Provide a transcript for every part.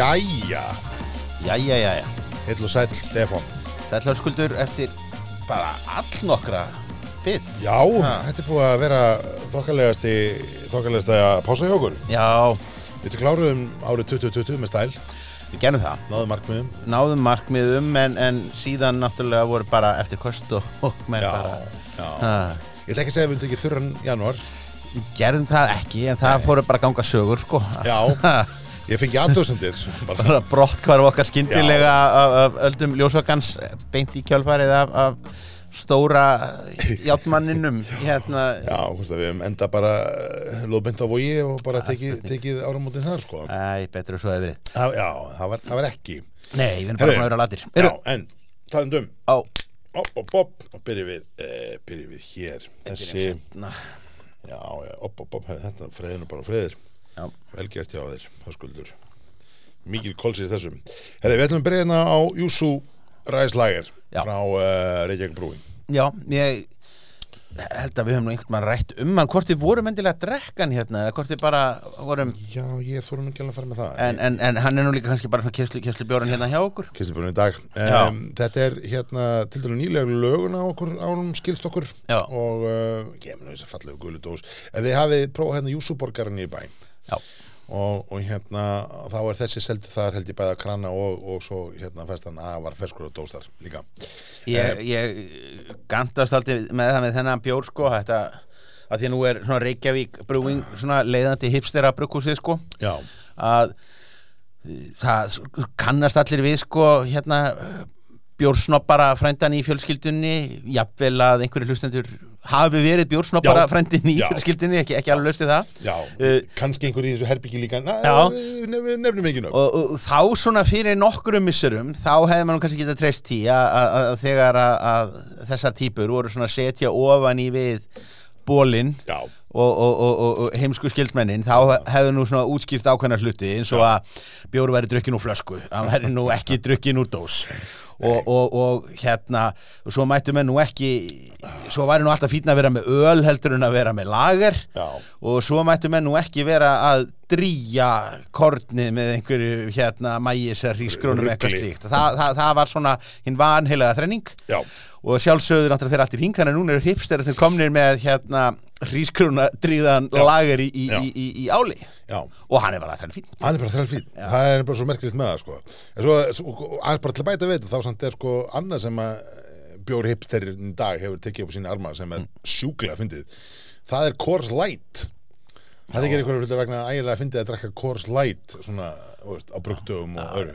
Jæja, Jæja, jæja. heil og sæll Stefán. Sællarskuldur eftir bara all nokkra byggð. Já, þetta er búið að vera þokkalegasti þokkalegasta pása hjá okkur. Já, Við kláruðum árið 2020 með stæl. Við gerum það. náðum markmiðum. Náðum markmiðum en, en síðan náttúrulega voru bara eftir kost og, og menn Já, bara... já. Ha, Ég ætla ekki að segja að við undir ekki þurran januar gerðum það ekki en það fóru bara að ganga sögur sko. Já, ég fengi aðdóðsendir bara brott hvar okkar skyndilega af, af öldum ljósvakans beint í kjölfarið af, af stóra játmanninum hérna. Já, hvort að við hefum enda bara eh, lóðbynd á vogi og bara tekið, tekið áramótin þar sko. Æ, betur að svo hefur verið. Já, það, var, það var ekki. Nei, við erum bara búin að vera latir. Já, en talandum. Á. Opp, opp, opp, og byrjum við, eh, byrjum við hér. Þessi, Na, já, já, opp, opp, opp Þetta freðinu bara freðir Velgert hjá þér, höskuldur. Mikið kólsir í þessum. Herri, við ætlum að byrja hérna á Júsú Ræslager Já. frá uh, Reykjavík brúin já, ég held að við höfum nú einhvern mann rætt um hann hvort við vorum endilega að drekka hann hérna eða hvort við bara vorum Já, ég þórum ekki alveg að fara með það. En, en, en hann er nú líka kannski bara svona kesslu bjóran hérna hjá okkur. Kistibjörn í dag. Um, Þetta er hérna til dælu nýlega lögun á okkur ánum skilst okkur. Já. og uh, gefum nú þess að fallegu og, og hérna þá er þessi seldu þar held ég bæða krana og, og svo hérna fæst hann að var ferskur og dóstar líka. Ég, ég gandast aldrei með það með þennan bjór sko þetta að því nú er svona Reykjavík brúing svona leiðandi hipstera brugghúsið sko. Já, að það kannast allir við sko hérna bjórsnoppara frændan í fjölskyldunni jafnvel að einhverju hlustendur hafi verið bjórsnoppara Já. frændin í Já. fjölskyldunni, ekki, ekki alveg löstu það. Já, Eh, kannski einhver í þessu herbyggi líka. Na, nef, nefnum ekki nöfn. Og, og þá svona fyrir nokkrum missurum þá hefði maður kannski getað treyst tí að, þegar að, þessar típur voru svona setja ofan í við bólinn og, og, og, heimsku skildmennin þá hefðu nú svona útskipt ákveðna hluti eins og að bjóru væri drukkin úr flösku hann væri nú ekki drukkin úr dós. Og, og, og hérna og svo mættu menn nú ekki svo væri nú alltaf fínn að vera með öl heldur en að vera með lager. Já, og svo mættu menn nú ekki vera að drýja kornið með einhverju hérna mægis eða hrísgrónum eða eitthvað slíkt. Þa, það, það var svona hinn vanheilega þrenning. Já. Og sjálfsögður náttúrulega fyrir allt í hring þannig að núna eru hipster til komnir með hérna hrísgruna dríðan Já. lager í, í, Já. í, í, áli. Já, og hann er bara þrenn fín hann er bara þræl fín það er bara svo merkilegt með það sko. en svo, svo aðeins bara til að bæta þetta þá samt er sko annað sem að eh, bjór hipsterin í dag hefur tekið upp sína arma sem er sjúklega fyndið. Það er Coors Light það er ekki einhverju hluti vegna ægilega fyndið að drekka Coors Light svona, veist, á brugdöfum og öru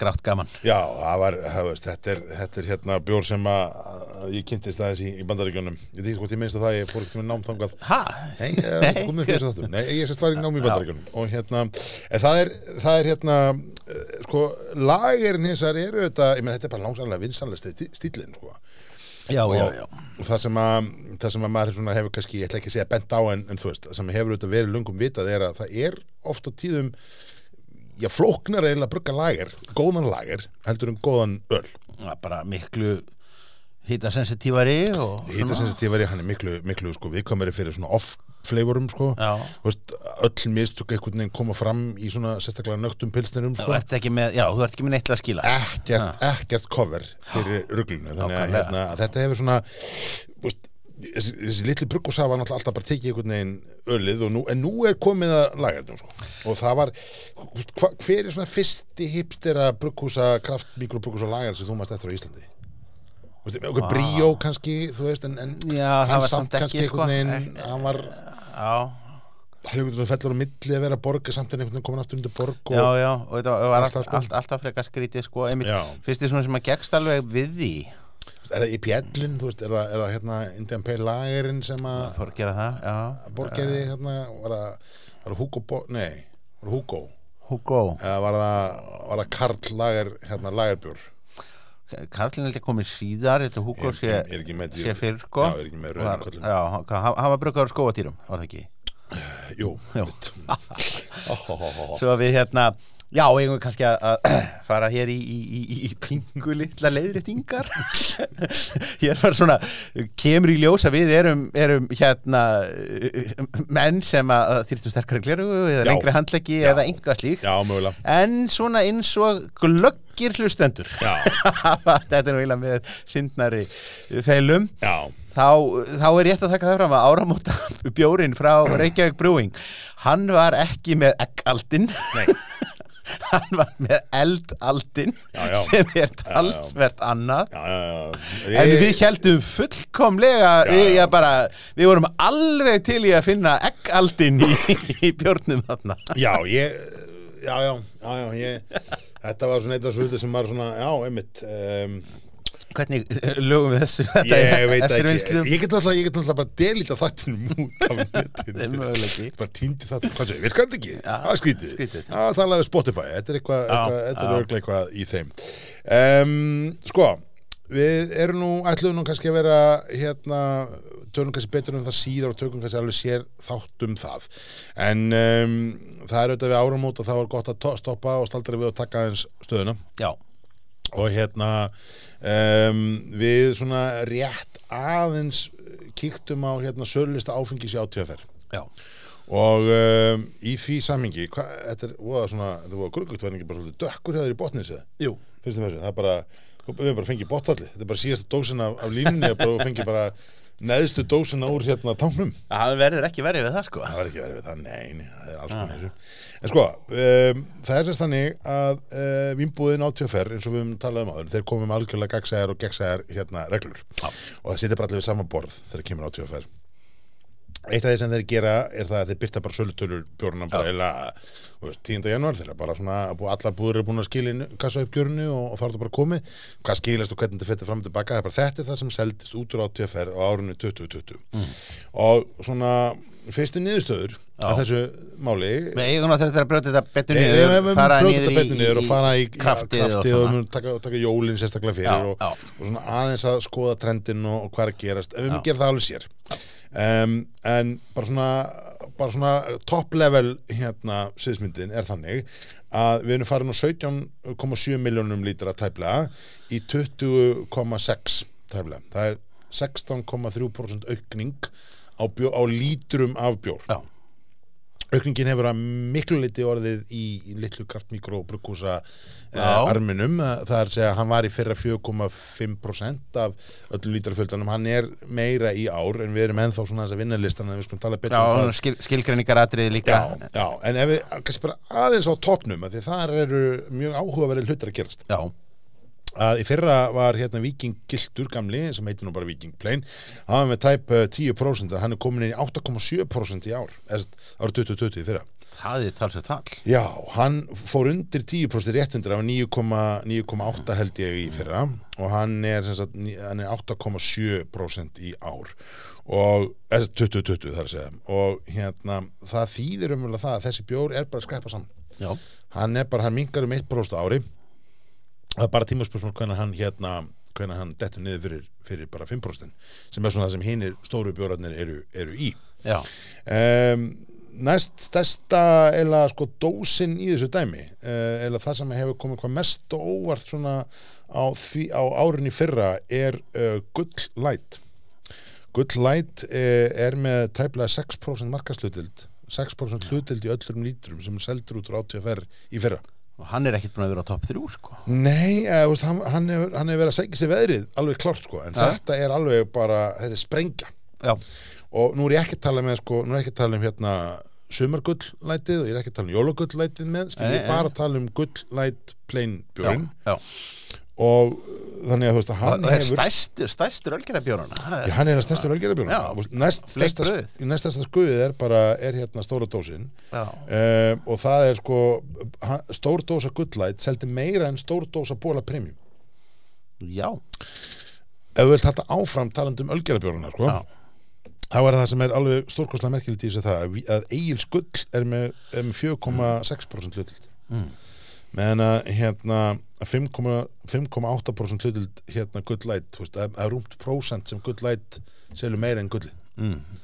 grátt gaman. Já, það var, veist, þetta er, þetta er hérna bjór sem að, að ég kynntist aðeins í, í bandaríkjónum ég veit ekki hvort ég minnst að það, ég fór ekki með nám þangað. Ha? Nei, Nei, ég sérst var í námi í bandaríkjunum. Og hérna, það er, það er hérna eh, sko, lagerinn hins vegar eru þetta, ég menn þetta er bara langsamlega vinsanlega stílinn, sko já, og, já, já og það sem að það sem að maður hefur kannski, ég ætla ekki að segja bent á en, en þú veist, það sem hefur auðvitað verið lungum vitað er að það er oft á tíðum já, flóknar að brugga lager góðan lager, heldur um góðan öl. Er bara miklu hýtasensitívari og Hitasensitífari, hann er miklu, miklu sko, viðkomari fyrir svona off-flavorum sko. Veist, öll mistök einhvern veginn koma fram í svona sérstaklega nögtum pilsnirum sko. með, já, þú ert ekki með neitt til að skila. Ekkert, ekkert cover fyrir ruglunu þannig að hérna, að þetta hefur svona veist, þessi, þessi litli bruggúsa var náttúrulega alltaf bara tekið einhvern veginn ölið nú, en nú er komið að lagarnum sko. og það var veist, hva, hver er svona fyrsti hipstera bruggúsa, kraft, mikrobruggúsa lagar sem þú mást eftir á Íslandi? Bríó kannski, þú veist en, en Já, hann samt kannski sko, einhvern veginn ekki- hann var já, hann hefur svona fellur á milli að vera borga samt en einhvern veginn komin aftur undir borg og já, já og þetta var allt, Alltaf, allt, sko. allt, alltaf frekar skrítið sko, einmitt, fyrst því svona sem að gegst alveg við því? Er það í pjellin, þú veist, er það, er það hérna Indian Pale Lagerinn sem að fór að gera það, já. borgæði hérna, var það, var það Hugo, Bo nei, var það Hugo? Hugo, eða var það, var það Karl Lager, hérna Lagerbjór Karlin held ég komið síðar þetta Ég- sé, er ekki sé fyrr sko Já, er ekki með rauðum köllum. Já, hann var bruggaður skóatýrum, var það ekki jú. Svo við hérna Já, eigum við kannski að, fara hér í, í, í, í pingu litla leiðréttingar. Hér var svona kemur í ljós að við erum, erum hérna uh, menn sem að þyrftum sterkari gleru eða lengri handleggi eða einhvað slíkt. Já, mögulega. En svona eins og glöggir hlustendur. Já, Þetta er nú eiginlega með syndnari feilum. Já, þá, þá er rétt að taka það fram að áramóta bjórin frá Reykjavík Brewing hann var ekki með eggaldin nei hann var með eldaldin Já, já. sem er talsvert annað. Já, já, en við heldum fullkomlega Já, bara, við vorum alveg til í að finna eggaldin í, í bjórnum þarna. Já, ég Já, já, já, já ég, Þetta var svona eitt af svo sem var svona Já, einmitt um, hvernig lögum við þessu? Ég veit ekki? Ég get alltaf, ég get alltaf bara delita þattinum út af Það netinu. Bara týndi þattinum, hvað séu, virkar þetta ekki? Það er skrítið. Það er við Spotify, þetta er Já, eitthvað, er í þeim. Um, Sko, við erum nú, ætlum nú kannski að vera hérna, tölum kannski betur um það síðar og tökum kannski alveg sér þátt um það. En um, það er auðvitað við áramót og þá er gott að to- stoppa og staldra við og taka aðeins stöðuna. Já, og hérna um, við svona rétt aðeins kíktum á hérna sölulista áfengis í átíðaferð og um, í því samingi hva, þetta er voða svona, þetta var ekki bara svolítið dökkur hefur í botnins eða það er bara við höfum bara fengið botfalli, þetta er bara síðasta dósin af, af og bara fengið bara neðstu dósina úr hérna tánum það verður ekki verið við það sko. Það var ekki verið við það, nei, nei það er alls konar þessu. En sko, um, það er sérst þannig að uh, vinnbúðin á tjófer eins og við höfum talað um áður, þeir komum með algjörlega gagsæðar og gegnsæðar hérna reglur. Já. og það sittir bara allir við sama borð þegar kemur á tjófer eitt af því sem þeir gera er það að þeir byrta bara sölutölur bjórna bara eila 10. januar þeirra bara svona allar búður eru búin að skilja inn kassa upp gjörnu og, og þá er þetta bara komið. Hvað skilast og hvernig þetta fyrir fram og tilbaka er bara þetta er það sem seldist út úr á TFR á árinu 2020 og svona fyrstu niðurstöður að þessu máli við eigum náttúrulega að brjóta þetta betur niður við- við fara niður þetta betur niður og fara í kraftið kraftið og, og taka, taka jólinn sérstaklega fyrir Já, og, já. og svona aðeins að skoða trendin og, og hvað er gerast. En við gerum það alveg sér. Um, en bara svona, bara svona top level hérna sviðsmyndin er þannig að við erum farin á 17,7 miljónum lítra tæplega í 20,6 tæplega. Það er 16,3% aukning á, bjó, á lítrum af bjór. Já, aukningin hefur að miklu liti orðið í, í litlu kraftmikrobrukkúsa Já. uh, arminum það er að segja að hann var í fyrra 4,5% af öllum lítrafjöldanum hann er meira í ár en við erum ennþá svona þess að vinna listan en við skulum tala betur um það. skil, skilgreiningar atriði líka. Já, já, en ef við kannski bara aðeins á topnum af því þar eru mjög áhugaverðin hlutar að gerast. Já, að í fyrra var hérna Viking Gildur gamli sem heitir nú bara Viking Plain hann var með tæp eh, 10% hann er komin inn í 8,7% í ár árið 2020 í fyrra. Það er talsveit fall. Já, hann fór undir 10% rétt undir af 9,8 9,8 held ég í fyrra og hann er, er 8,7% í ár og eða 2020 þar að segja. Og hérna það þýðir umvel það að þessi bjór er bara að skrepa saman. Já, hann er bara, hann minkar um 1% á ári það er bara tímaspörsmál hvernig hann hérna hvernig hann dettur niður fyrir, fyrir bara 5% sem er svona það sem hinir stóru bjórarnir eru, eru í. Um, næst stærsta eða sko dósin í þessu dæmi eða það sem hefur komið hvað mest og óvart svona á, því, á árinni fyrra er uh, Gull Light Gull Light uh, er með tæplega 6% markaslutild 6% hlutild í öllum lítrum sem seldur út úr átíðaferð í fyrra og hann er ekkit búin að vera á topp þrjú sko. Nei, uh, veist, hann, hann, hefur, hefur verið að segja sér veðrið alveg klart sko, en Ja. þetta er alveg bara, þetta er sprengja. Já, og nú er ég ekki að tala með sko, nú er ég ekki að tala um hérna sumargullætið og ég er ekki að tala um jólagullætið með, skil ég er bara að tala um gullæt plain já, björn já. Og uh, þannig að þú veist að hann það er hefur stærstur, stærstur ölgerabjórana Já, hann er að stærstur velgerðabjörn Já, næst stærsta skuðið er bara er hérna stóra dósin. Uh, og það er sko stór dósa gullæt seldi meira en stór dósa bóla premium. Já, ef við vilt hætta áfram talandi um ölgerðabjörnuna sko já, þá er það sem er alveg stórkostlega merkilegt í þessu það að, Egil Skull er með, með 4,6% hlutild Mm. Meðan að hérna að 5,- 5,8% hlutild hérna gullæt, þú veist, það er rúmt prósent sem gullæt selur meira en gulli mm.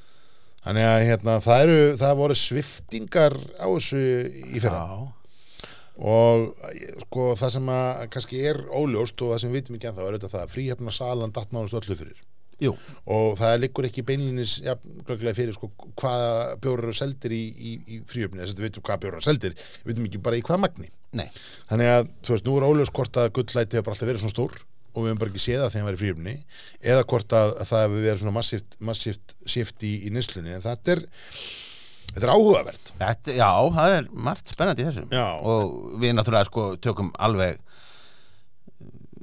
þannig að hérna það eru, það voru sviftingar á þessu í fyrra. Já. og sko það sem að kannski er óljóst og það sem við vitum ekki en þá er þetta það að fríhefna salan datt nánast öllu fyrir. Jú, og það liggur ekki beinlinis ja, fyrir sko hvaða bjórar eru seldir í, í, í fríhefni þess að við vitum hvaða bjórar eru seldir. Við vitum ekki bara í hvaða magni nei, þannig að þú veist nú er óljóst hvort að gullæti hefur alltaf verið svona stór og við hefum bara ekki séð það er í fríhefni eða hvort að, að það hefur verið svona massíft, massíft shift í, í nýslunni en þetta er þetta er áhugavert. Þetta, já, það er margt spennandi í þessum Já. og við náttúrulega sko tökum alveg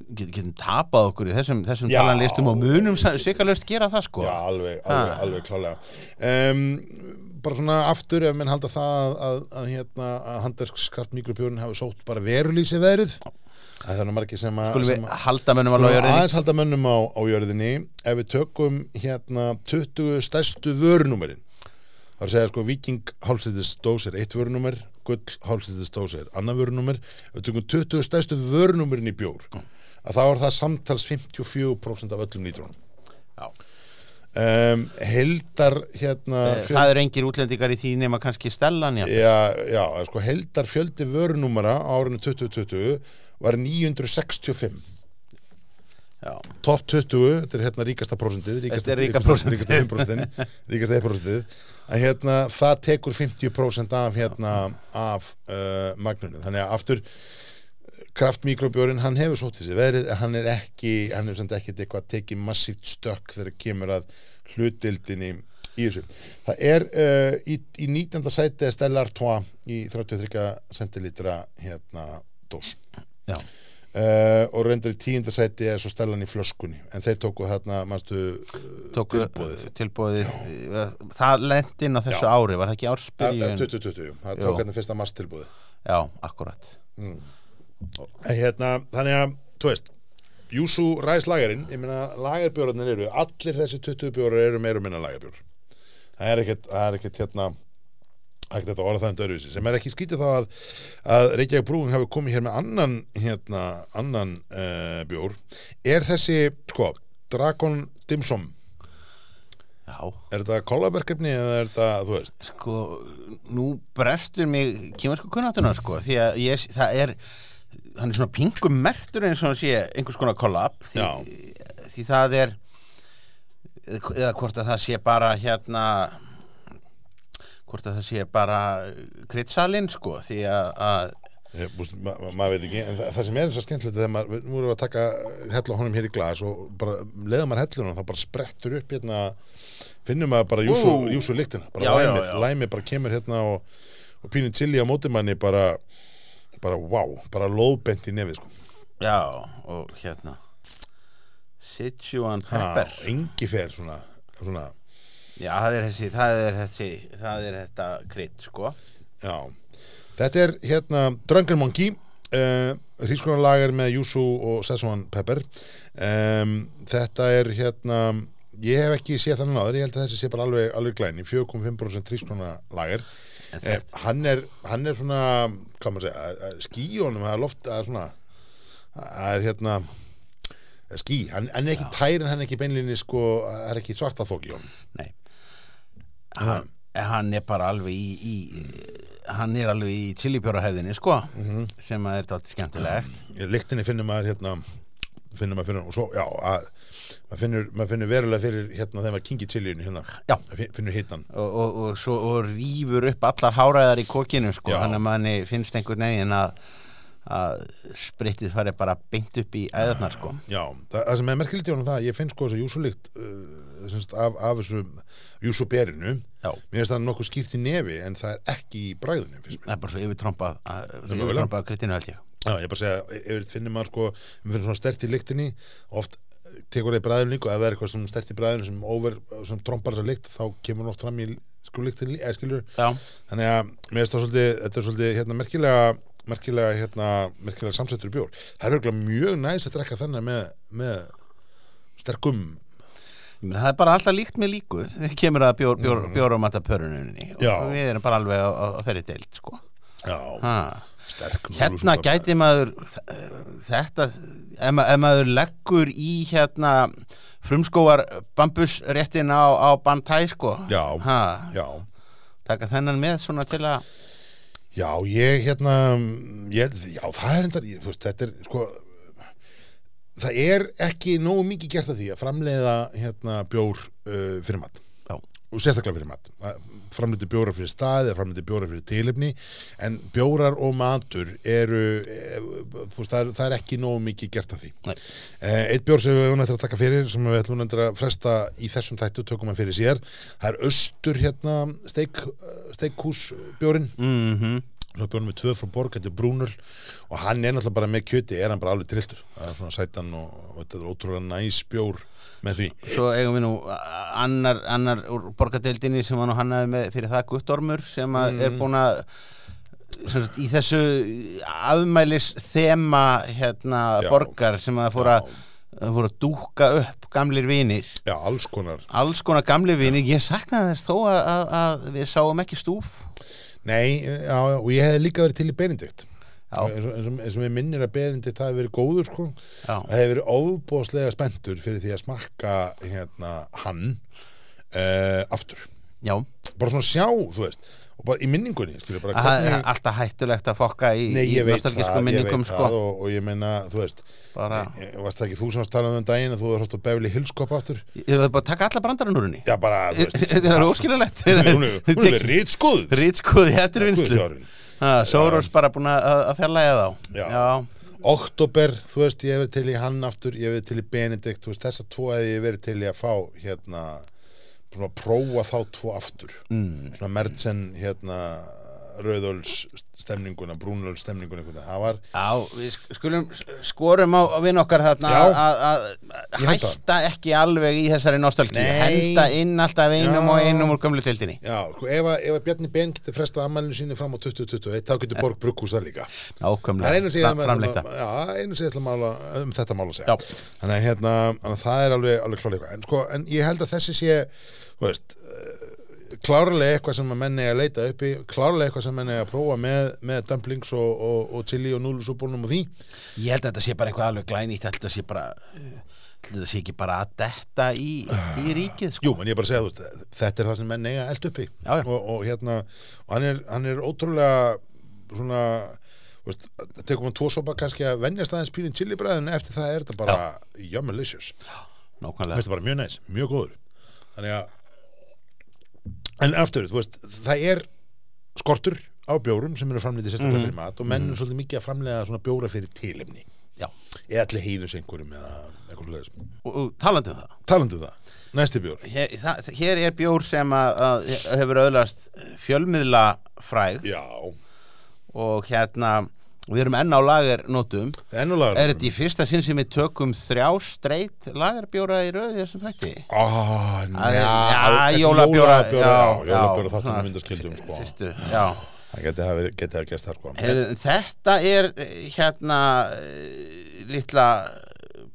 get, getum tapað okkur í þessum, þessum talanlistum og munum svikalöst gera það sko. Já, alveg, alveg, alveg klálega. Um, bara svona aftur ef menn halda það að, að, að, hérna, að handverkskraft mikrobjörn hafi sótt bara verulýsi veðrið það er þannig margir sem að Skulum við halda mönnum á jörðinni? aðeins halda mönnum á, á jörðinni. Ef við tökum hérna 20 stærstu vörunúmerin það er að segja sko Viking hálfstættis dós er eitt vörunúmer Gull hálfstættis dós er annar vörunúmer. Ef við tökum 20 stærstu vörunúmerin í bjór að þá er það samtals 54% af öllum nýtrónum Já. Um, heldar hérna Eh, Það eru engir útlendingar í því nema kannski Stellan já. já, sko heldar fjöldi vörunúmera á árinu 2020 var 965 Já. Top 20, þetta er hérna ríkasta er ríka ríkasta, prósentið. ríkasta 5%, ríkasta 1% að hérna það tekur 50% af hérna af uh, magnunum, þannig að aftur kraftmikrobjörn, hann hefur sótið sér verið, en hann er ekki hann hefur samt ekkert eitthvað tekið massíft stökk þegar kemur að hlutildinni í þessu. Það er uh, í, í 19. sæti er Stella Artois í 33 centilitra hérna dós. Uh, og reyndar í tíunda sæti er svo Stellan í flöskunni en þeir tóku þarna manstu, Tóku tilboðið. tilbúið Það lendi inn á þessu Já. ári Var það ekki ársbyrjun 2020, það tók hérna fyrsta mars tilbúið Já, akkurat en hérna, þannig að þú veist, Júsú ræslagarinn ég meina lagarbjórarnir eru allir þessi 20 bjórar eru meira minna lagarbjór það er ekkert, það er ekkert hérna ekkert þetta orða það en dörfisi sem er ekki skítið þá að, að Reykjavík Brúin hafi komið hér með annan hérna, annan uh, bjór. Er þessi, sko Dragon Dimsum? Já, Er þetta kollaberkefni eða er þetta, þú veist? Sko Nú brestur mig kýmarsku kunnáttuna sko Því að ég, það er Hann er svona pingum mertur eins og hann sé einhvers konar kollab því, því það er eða hvort að það sé bara hérna hvort að það sé bara kryddsalinn sko því að, búst, ma ma maður veit ekki, en það, það sem er eins og skemmtilegt þegar maður, nú erum við að taka hella honum hér í glas og bara leiða maður hellunum þá bara sprettur upp hérna finnum maður bara júsu, júsu lyktina bara Já, já, læmið, já. læmið bara kemur hérna og, og pínu chili á mótimanni bara, bara wow, bara lóðbent í nefið sko. já og hérna Sichuan pepper. engi fer svona, svona. Já það er þessi það er þessi það er þetta krydd sko. Já, þetta er hérna Drunken Monkey uh, hrískonarlager með Yuzu og Szechuan Pepper. Um, þetta er hérna ég hef ekki séð þannig áður, ég held að þessi sé bara alveg, alveg glæni, 4,5% hrískonarlager En eh, hann, er, hann er svona hvað maður segja, að- að skíjónum það er loft, að svona er hérna eh, skí, hann, hann er ekki tær en hann er ekki beinlinni sko, það er ekki svarta þók í honum. Nei. Hann, hann er bara alveg í, í hann er alveg í chilipjórahefðinni sko sem að er þetta skemmtilegt. Í lyktinni finnur maður hérna finnur maður fyrir og svo, já, að maður finnur, maður finnur verulega fyrir hérna þegar maður kingi chiliðinu hérna, Já. Fin- finnur hittan og, og, og og rýfur upp allar háræðar í kokinu sko, hann að manni finnst einhvern veginn að, að spritið fari bara beint upp í æðarnar sko. Já, það, það sem er merkilegt í honum það, ég finn sko þess að júsulikt uh, af, af þessu júsuberinu mér finnst það nokkuð skýrt í nefi en það er ekki í bræðinu það er bara svo yfirtrompað að- mögulega. yfirtrompað kryddinu held ég. Já, ég bara segja, við finnum maður sko við finnum svona stert í lyktinni oft tekur það í bræðinu líka og ef það er eitthvað sem stert í bræðinu sem, over, sem trompar þessa lykt þá kemur hún oft fram í eða skilur Já, þannig að mér finnst það þetta er svolítið hérna merkilega merkilega hérna merkilega samsettur bjór það er auðvitað mjög næst að drekka þennan með, með sterkum meina, það er bara alltaf líkt með líku þegar kemur að bjór, bjór, bjóramata pöruninni og Mm. Já. við erum bara alveg á, á, á þeirri deild sko já, ha. Sterk Hérna gæti maður þetta, ef, ma ef maður leggur í hérna frumskóar bambusréttin á, á bandhæ sko. Já, ha, já. Taka þennan með svona til að Já, ég hérna ég, já, það er endar, veist, þetta er sko það er ekki nógu mikið gert af því að framleiða hérna bjór uh, fyrir mat. Já. og sérstaklega fyrir mat framleiti bjórar fyrir staði, framleiti bjórar fyrir tilefni en bjórar og matur eru e, veist, það, er, það er ekki nógu mikið gert af því. Nei. e, eitt bjór sem við höfum eftir að taka fyrir sem við ætlum að fresta í þessum þættu tökum að fyrir sér, það er austur hérna steik, steikhús bjórin mm Svo bjónum við tvö frá borg, þetta er Brúnul og hann er náttúrulega bara með kjöti, er hann bara alveg trilltur. Það er svona sætan og, og þetta er ótrúlega næs bjór með því. Svo eigum við nú annar, annar úr borgadeildinni sem var nú hannaði með fyrir það Guttormur sem að er búin að í þessu afmælis þema hérna Já. borgar sem að fóra að fóra að dúka upp gamlir vinir. Já, alls konar. Alls konar gamlir vinir, ég saknaði þess þó að, að, að við sáum ekki stúf Nei, já, og ég hefði líka verið til í Benedikt. Eins og, við minnir að Benedikt hafi verið góður sko. Og hefði verið óbúðslega spenntur fyrir því að smakka hérna hann uh, aftur. Já, bara svona sjá, þú veist og bara í minningunni, skilur bara er alltaf hættulegt að fokka í, Nei, í ég ég minningum sko. og, og ég meina, þú veist bara, ég, varst það ekki þú sem varst talað um daginn að þú á Beverly Hills Cop aftur? Eru það bara að taka alla brandarann úr henni? Já, bara, þú veist. Þetta er óskilulegt Hún er- rítskoð Rítskoði eftir vinslu Sóros bara búin að að fjarlæga þá. Já. Oktober, þú veist, ég hef verið til í hann aftur ég hef verið til í Benedikt, þú veist, þessa tvo hef ég verið til í að fá hérna svona prófa þá tvo aftur. Mm. svona Mertsen hérna Rauðöls stemninguna, Brúnöls stemninguna það var, Já, skulum skorum á á vinn okkar þarna að- hætta ekki alveg í þessari nostalgíu Nei. henda inn alltaf einum Já. og einum úr gömlu tildinni já, sko, ef ef Bjarni Ben getur fresta ammælinu sínu fram á 2021 þá getur Borg Brugghús það líka. Að- framleita já, einu sem ég ætla að mála um þetta mála að segja. Já. þannig að hérna, það er alveg, alveg klálega en, sko, en ég held að þessi sé þú veist uh, klárlega eitthvað sem að menni að leita uppi klárlega eitthvað sem menni að prófa með, með dumplings og, og, og chili og núlusúbólnum og því. Ég held að þetta sé bara eitthvað alveg glænýtt þetta sé bara þetta sé ekki bara að detta í, í ríkið sko. Jú, en ég bara að segja, þú veist, þetta er það sem menn eiga eld uppi Já. Og, og hérna, og hann er, hann er ótrúlega svona, veist, tekum hann tvo sopa kannski að venjast aðeins pílinn chilibræðin eftir það er þetta bara yummalicious mjög næs, mjög góður. Þannig að En aftur, þú veist, það er skortur á bjórum sem eru framleiði sérstaklega fyrir mat og menn er svolítið mikið að framleiða svona bjóra fyrir tilefni. Já, eða allir heiðus einhverjum eða eitthvað svoleiðis. og, og talandi um það? Talandi um það, næsti bjór. Hér, það, hér er bjór sem að, að hefur öðlast fjölmiðla fræð Já, og hérna við erum enn á lagernótum ennulega Er þetta í fyrsta sinn sem við tökum þrjá streit lagerbjóra í röði þessum þætti? Ah, Það já, jólabjóra jólabjóra, þáttum við myndaskildum sko. fyrstu, Já. Það geti hafa gæst það sko. Þetta er eh, hérna eh, litla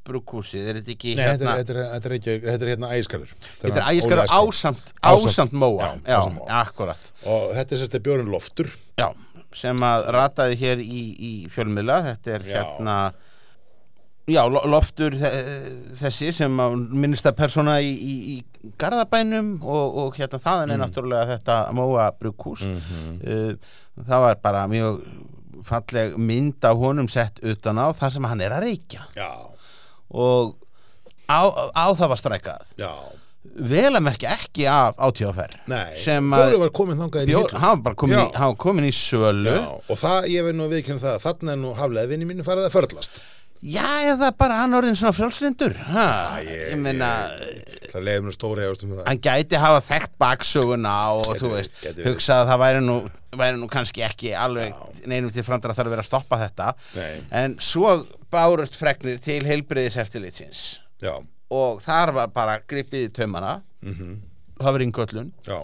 brúkúsið, er þetta ekki Nei, hérna er, þetta er, er, ekki, þetta er hérna æskalur Þetta er æskar ásamt, Ásamt- ásamt móa. Já, akkurat. Og þetta er sérst að bjórinn loftur. Já, sem að rataði hér í, í fjölmiðla Þetta er Já. hérna Já, lo- loftur þe- þessi sem minnist að persóna í, í, í Garðabænum og, og hérna þaðan er Mm. náttúrulega þetta Móa brugghús Mhm. uh, það var bara mjög falleg mynd af honum sett utan á þar sem hann er að reykja Já, og á, á það var strækað já, vel að merkja ekki af átíðaferð Sem að- hann var komin, komin í sölu. Já, og það, ég veit nú að viðkynna það Þannig er nú haflega vinni mínu farið að förlast. Já, eða bara hann orðin svona frjálslindur ha, ég- Ég meina Það leiðum nú stóri efast um það. Hann gæti hafa þekkt baksöguna og Gæti þú veist, gæti hugsað að það væri nú, væri nú kannski ekki alveg neinum til framdra þarf að vera að stoppa þetta. Nei. En svo bárust fregnir til heilbriðiseftilitsins Já, og þar var bara gripið í taumana. Mhm, það var yngullun já,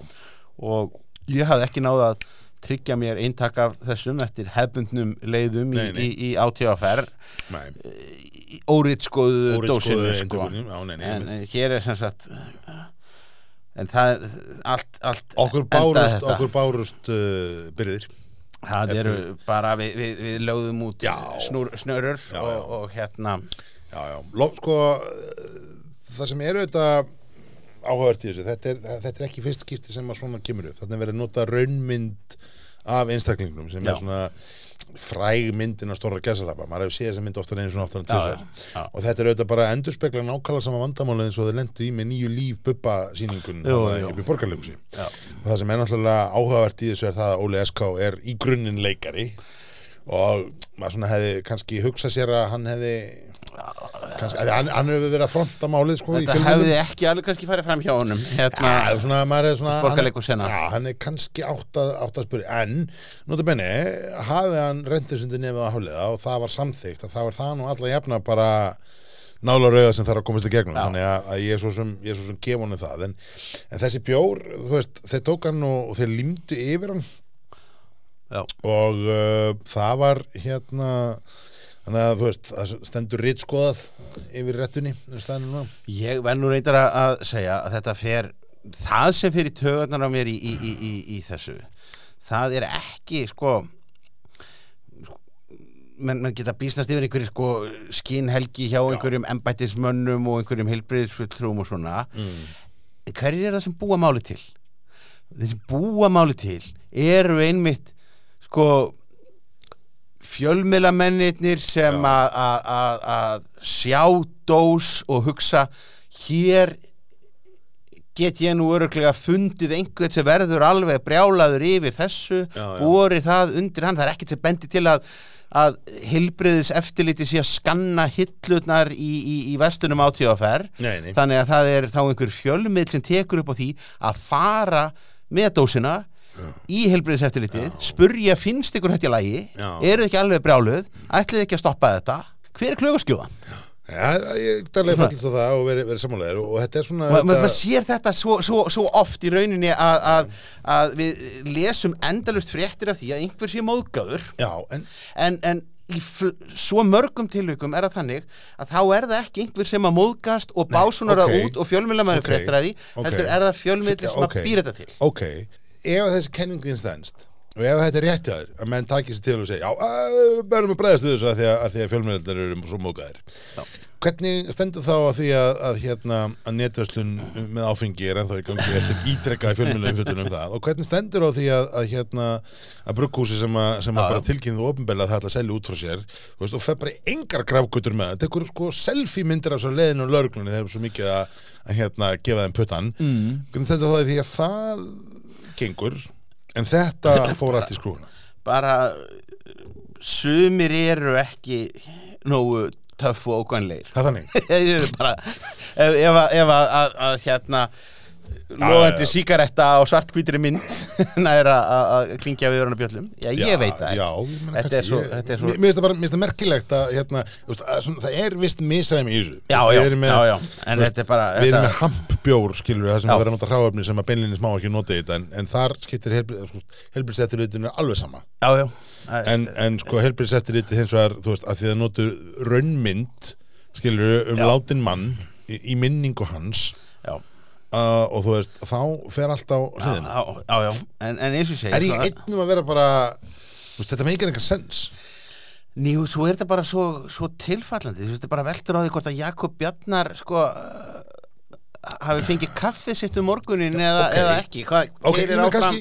og ég hafði ekki náða að tryggja mér eintak af þessum eftir hefbundnum leiðum Nei, í, nei. í, í átíðaferð nei. Óritskoðu Óritskoðu dósinu sko. já, nei, nei, en, en hér er sem sagt en það er allt, allt Okkur bárust, okkur bárust uh, byrðir. Það eru bara við, við, við lögðum út Já. snúr, snörur Já, og, já. og hérna. Já, já, Lof, sko það sem eru þetta áhugavert í þessu, þetta er, þetta er ekki fyrst skipti sem að svona kemur upp, þannig verið að nota raunmynd af einstaklingnum sem Já. er svona fræg myndin að stóra gæsalappa, maður hefur séð þessa mynd oftar einu svona oftar en já. og þetta er auðvitað bara endurspegla nákvæmlega sama vandamálið eins og þeir lendu í með nýju líf Jú, jú. upp í borgarleikusi og það sem er náttúrulega áhugavert í þessu er það að Óli S.K. er í grunninn leikari og maður svona hefði kannski hugsað sér að hann hefði kannski, að hann, hann hefur verið að fronta málið sko Þetta hefði ekki alveg kannski farið fram hjá honum hérna, Já, svona, maður er svona hann, Já, hann er kannski átt að, átt að spyrja. En, notabenni, hafi hann rendusundi nefið að hafliða og það var samþykkt að það var það nú alla jafna bara nála rauða sem þarf að komast í gegnum. Já. þannig að, að ég er svo sem, er sem gef honum það. En, en þessi bjór, þú veist, þeir tók hann og, og þeir límdu yfir hann. Já. og uh, það var hérna þannig að þú veist, það stendur ritskoðað yfir réttunni staðinu núna. Ég verð nú reyndar að- segja að þetta fer það sem fyrir tögarnar á mér í, í, í, í, í þessu það er ekki sko menn, menn geta bísnast yfir einhverju sko skinhelgi hjá einhverjum embættismönnum og einhverjum heilbriðsfulltrúum og svona mm. hverjir er það sem búa máli til þeir sem búa máli til eru einmitt sko fjölmiðlamennirnir sem að- sjá dós og hugsa hér get ég nú öruglega fundið einhvern sem verður alveg brjálaður yfir þessu, borið það undir hann, það er ekkert sem bendi til að að heilbriðis eftirliti sé að skanna hillutnar í, í, í vestunum átíðaferð þannig að það er þá einhver fjölmiðl sem tekur upp á því að fara með dósina í heilbriðis eftirlitið, spurja finnst ykkur þetta í lagi, Já. eru þið ekki alveg brjáluð ætlið ekki að stoppa þetta hver er klögaskjóðan? Já, ég darlega fallist á það og verið veri sammálaðir og, og þetta er svona Ma- þetta, maður sér þetta svo, svo, svo oft í rauninni að, að, að við lesum endalust fréttir af því að einhver sé móðgáður en en, en í svo mörgum tilvikum er það þannig að þá er það ekki einhver sem að móðgast og básunar það ok. út og fjölmjölamæður Ok, fréttir að því ok. heldur er það fjölmjöli sem að býra þetta til ok, ef þessi kenningin stendst og ef þetta er rétt hjá þér að menn takir sér til og segja já, verðum að bregðast þessu að því að, að, að fjölmjöldar eru svo mókaðir. Hvernig stendur þá að því að, að hérna að netverslun með áfengi er ennþá í gangi eftir ítrekkaði fjölmjölu um það? Og hvernig stendur á því að, að hérna að brugghúsi sem að, sem að bara tilkynðu ofinbella að það ætla að selja út frá sér veist, og fer bara engar grafgutur með það. Tekur sko selfie myndir af svo leiðinu og lörglunni þeir eru svo mikið að, að hérna gefa þeim puttan mm. hvernig stendur það í því að það gengur en þetta fór allt í skrúna bara sumir eru ekki nógu töff og ókvæmleir það þannig. Ef, að hérna loðandi já. síkaretta á svartkvítri mynd næra að klingja við örna bjöllum já, ég veit það já, Þetta er svo- ég- þetta er svo- mér finnst það bara mér finnst það merkilegt að, hérna, þú veist, að svona, það er vist misræmi í þessu já, Við já, já, já, en þú þetta er bara við erum með hampbjór skilur það sem Já. að vera að nota hráöfni sem að beinlinni smá ekki nota í þetta en, en þar skiptir helbriðsettirlitinu alveg sama já, já, en, en sko helbriðsettirliti hins vegar þú veist að því að notu raunmynd skilur um Já. látin mann í, í minningu hans já, uh, og þú veist þá fer allt á hliðina. Já, já, já. En, en eins og segi er ég einnum að vera bara veist, þetta meikir eitthvað sens? Ný, svo er þetta bara svo, svo tilfallandi. Þú veist, þetta bara veltur á því hvort að Jakob Bjarnar sko hafi fengið kaffi sitt um morgunin eða, Ok. eða ekki? Hvað ok, ég keyrir meina áfram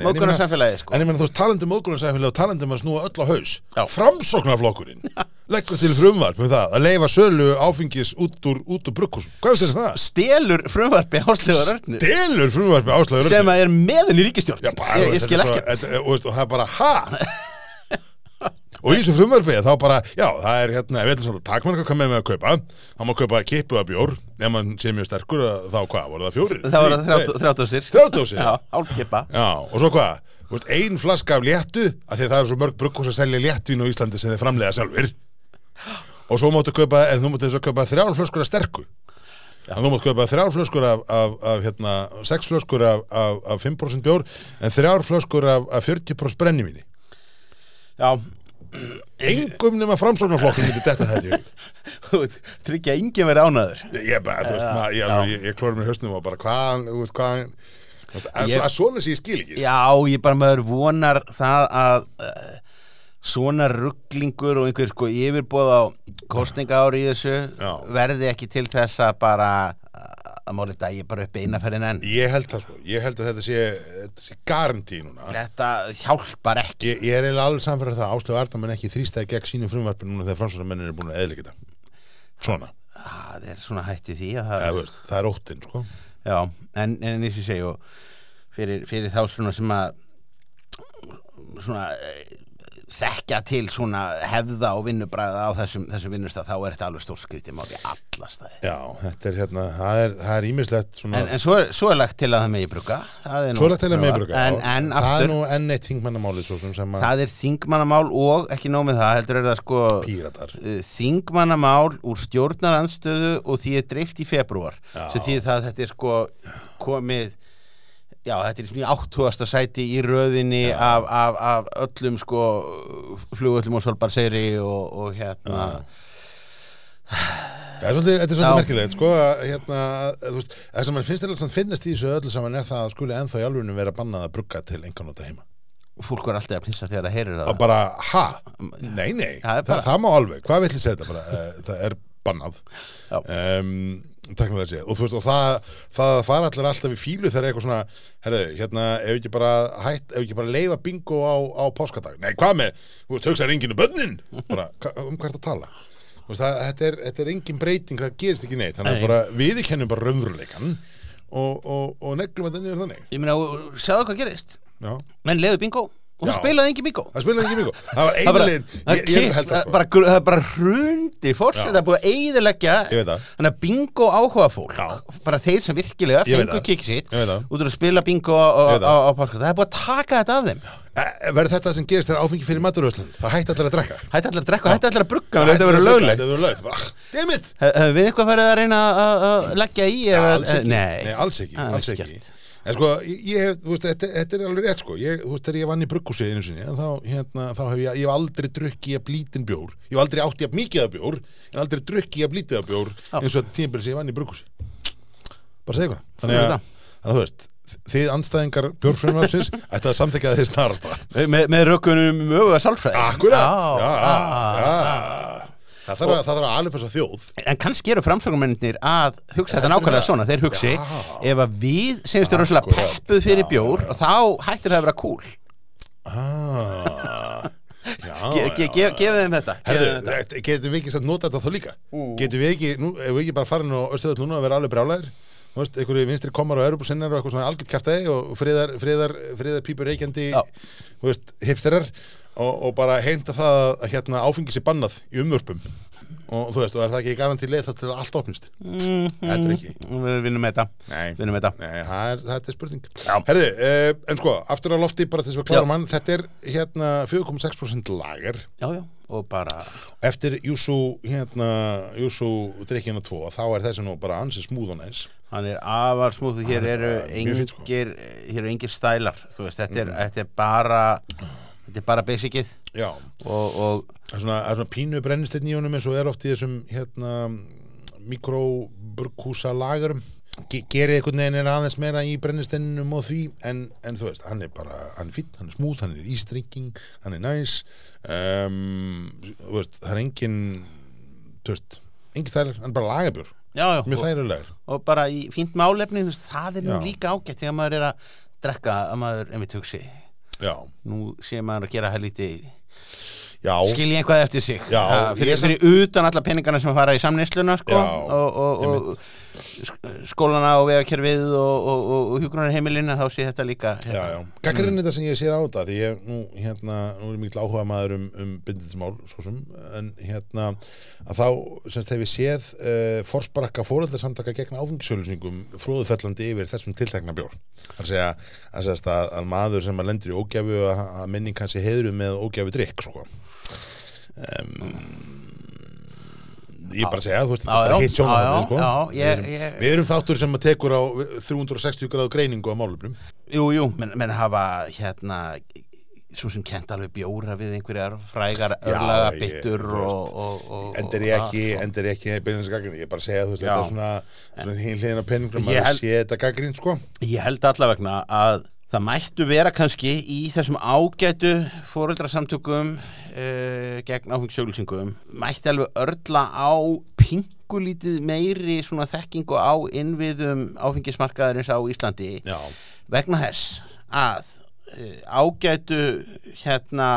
er móðgunarsamfélagið sko? En ég meina þú veist talandi um móðgunarsæfili og talandi um að snúa öll á haus. Framsóknarflokkurinn leggur til frumvarp með það að leifa sölu áfengis út úr, úr brugghúsum. Hvað er það? stelur frumvarpi áslegar örnu. Delur frumvarpi áslögur sem að er meðin í ríkistjórn ég, ég þetta skil er ekkert. þetta- og, það er bara, ha? og í þessu frumvarpi þá bara, já, það er hérna, við ætlum svolítið takmarka hvað með með að kaupa þá má kaupa kippu af bjór ef mann sé mjög sterkur, þá hvað, voru það fjórir? það var það þrjáttósir Þrjátdósir? já, hálfkipa Já, og svo hvað? Þú veist, ein flaska af léttu af því að það er svo mörg brugghús að selja léttvín á Íslandi sem þeir framlega sjálfur og svo máttu kaupa, en þú máttu þess að kaupa þrjár flöskur af sterku en þú máttu kaupa þrjár flöskur af, af, af hérna, sex flöskur af, af, af 5% bjór en þrjár flöskur af, af 40% brennivíni já, engum nema framsóknarflokkur myndi detta þetta tryggja engin verið ánaður ég, bara, þú veist, Já, maður, ég, ég, ég klóra mér hausnum og bara hvað, þú veist, hvað að, svona sé ég skil ekki. Já, ég bara maður vonar það að uh, svona rugglingur og einhver sko yfirbóð á kostninga ári í þessu Já. verði ekki til þess að bara uh, að máli dagi bara upp einaferðin enn. Ég held það sko, ég held að þetta sé, þetta sé garantí núna. Þetta hjálpar ekki. Ég, ég er eiginlega alveg samfærið það að Áslöfu Ardamann ekki þrýstæði gegn sínum frumvarpi núna þegar framsvöldamennin er búin að eðlika þetta. Svona, Það er svona hætti því að það þú veist, það er óttinn sko. Já, en, en eins og og fyrir, fyrir þá svona sem að svona þekkja til svona hefða og vinnubræða á þessum, þessum vinnustaf þá er þetta alveg stór skriti máli alla staði Já, þetta er hérna, það er, það er ímislegt svona En, en svo, er, svo er lagt til að það megi bruka það er Svo er þetta til að meðbruka En, en Það er aftur, nú enn eitt þingmannamálið svo sem sem að það er þingmannamál og ekki nóg með það, heldur er það sko píratar. uh, þingmannamál úr stjórnaranstöðu og því er dreift í februar því það að þetta er sko komið já, þetta er mjög áttúasta sæti í röðinni af, af, af öllum sko flugöllum og svalbarseyri og, og hérna. Það er svolítið, þetta er svolítið merkilegt sko, að, hérna, að, þú veist, það sem mann finnst eða finnast í þessu öllu saman er það að skuli ennþá í alvörinu vera bannað að brugga til enganóta heima. Fólk var alltaf að plinsa þegar það heyrir og það bara, ha? Nei, nei, Það er það, bara- það má alveg. Hvað vill ég segja þetta bara, uh, það er bannað. Um, teknilega séð. Og þú veist, og það, það fara allir alltaf í fílu þegar eitthvað svona, herðu, hérna ef ekki bara hætt, ef ekki bara leifa bingo á, á páskadag, nei, hvað með þú veist, hugsaður enginn um bönnin bara, um hvað er að tala? Þú veist, það, þetta, er, þetta er engin breyting, það gerist ekki neitt. Þannig að bara viðurkennum bara raunveruleikan og, og, og neglum þetta niður þannig. Ég meina, sjáðu hvað gerist. Já. menn leiðu bingo og það Já. spilaði engin bingo það spilaði ekki bingo, það var Það bara- liðin það það það sko. bara er bara hrundi fórsett, það er búið að það. þannig að bingo áhuga fólk. Já. bara þeir sem virkilega Ég veit fengu það. kikið sitt Ég veit það. út úr að spila bingo á, á, það. á páska. Það er búið að taka þetta af þeim. E- verður þetta sem gerist þegar áfengi fyrir maturvöslun það hætti allir að drekka. Hætti allir að drekka, hætti allir að brugga þetta verður löglegt. bara, við eitthvað farið að reyna að- leggja í Nei, alls ekki, En sko, ég hef, þú veist, þetta, þetta er alveg rétt sko, ég, þú veist, þegar ég vann í brugghúsi einu sinni, þá, hérna, þá hef ég, ég hef aldrei drukkið að blítin bjór, ég hef aldrei átt ég að mikið að bjór, en aldrei drukkið að blítið að bjór, eins og tímpil sem ég vann í brugghúsi. Bara segja. Þú Þannig að, þannig að þú veist, þið anstæðingar bjórfrumvarpsins ætti að samþekja þeir snarast það. með, með rökunum um öfuga já, já. Það þarf að, að alveg þessa þjóð. En kannski eru framsöngumennir að hugsa þetta nákvæmlega svona, þeir hugsi Já. ef að við rosalega Akkúrat. peppuð fyrir bjór og þá hættir það að vera cool Ah, já, Ge- ge- ge-. Gefið þeim þetta getum við ekki satt nota þetta þá líka? Getum við ekki, nú, ef við ekki bara farin á Östuðall núna að vera alveg brjálæðir? Þú veist, einhverju vinstri komar og Europasinnar og eitthvað svona algjört kæftæði og friðar, friðar, friðar pípur reykjandi, þú veist, hipsterar og, og bara heimta það að hérna áfengi sér bannað í umvörpum. Og þú veist, og er það ekki garantí leið það til að allt opnist? Mm, Þetta er ekki mm, Við vinnum með þetta. Þetta er, spurning. Já. Herðu, uh, en sko, aftur á lofti bara þess að klára Já. mann, þetta er hérna 4,6% lager. Já, já, og bara Eftir Júsú, hérna, Júsú drikkina 2, þá er þessi nú bara ansið smúð og næs. Hann er afar smúð Hér er eru sko. engir Hér eru engir stælar veist, þetta er, þetta er bara Þetta er bara basicið og, og það er svona, er svona pínu brennisteinn í honum eins og er oft í þessum, hérna, mikroburkúsa lagarum. Ge gerið einhvern veginn er aðeins meira í brennisteininum og því, en, en þú veist, hann er bara, hann er fínn, hann er smúð, hann er ístrinking, hann er næs, um, þú veist, það er engin, þú veist, engin stælar, hann er bara lagabjör, Já, já, mjög og, þærulegur. og bara í fínt málefni þú veist, Það er Já. líka ágætt Þegar maður er að drekka að maður einmitt hugsi Já, Nú sé maður að gera helviti já, skilji eitthvað eftir sig. Já, Ha, fyrir, fyrir utan alla peningana sem fara í samneysluna sko, og, og, og skólana og vegakerfið og, og, og, og hjúgrunarheimilina þá sé þetta líka Já, já. hérna. Gaggarinn þetta sem ég séð á þetta því ég, nú, hérna, nú er mikil áhuga maður um, um bindindismál, svo sem en hérna, að þá semst hef ég séð uh, forsbarakka fóröldarsamtaka gegn áfengisjölusingum fróðufellandi yfir þessum tiltekna bjór það er að segja að, segja að, að maður sem að lendur í ógjafu að, að minning kannski heiðru með ógjafu drikk sko. um, ég bara segja, þú veist, þetta er bara hitt sjónarhóttið já, sko. við, við erum þáttur sem að tekur á 360 gráðu greiningu á málefnum. Jú, jú, menn, menn hafa hérna svo sem kent alveg bjóra við einhverjar frægar örlaga byttur endur ég ekki, endur ég ekki beinins gaggrin, ég bara segja, þú veist, þetta er svona, svona hinn hliðin á peningum, maður sé þetta gaggrin, sko. Ég held allavegna að það mættu vera kannski í þessum ágætu fóreldrasamtökum uh, gegn áfengisjögulsingum mætti alveg örla á pingulítið meiri svona þekkingu á innviðum áfengismarkaðarins á Íslandi. Já, vegna þess að uh, ágætu hérna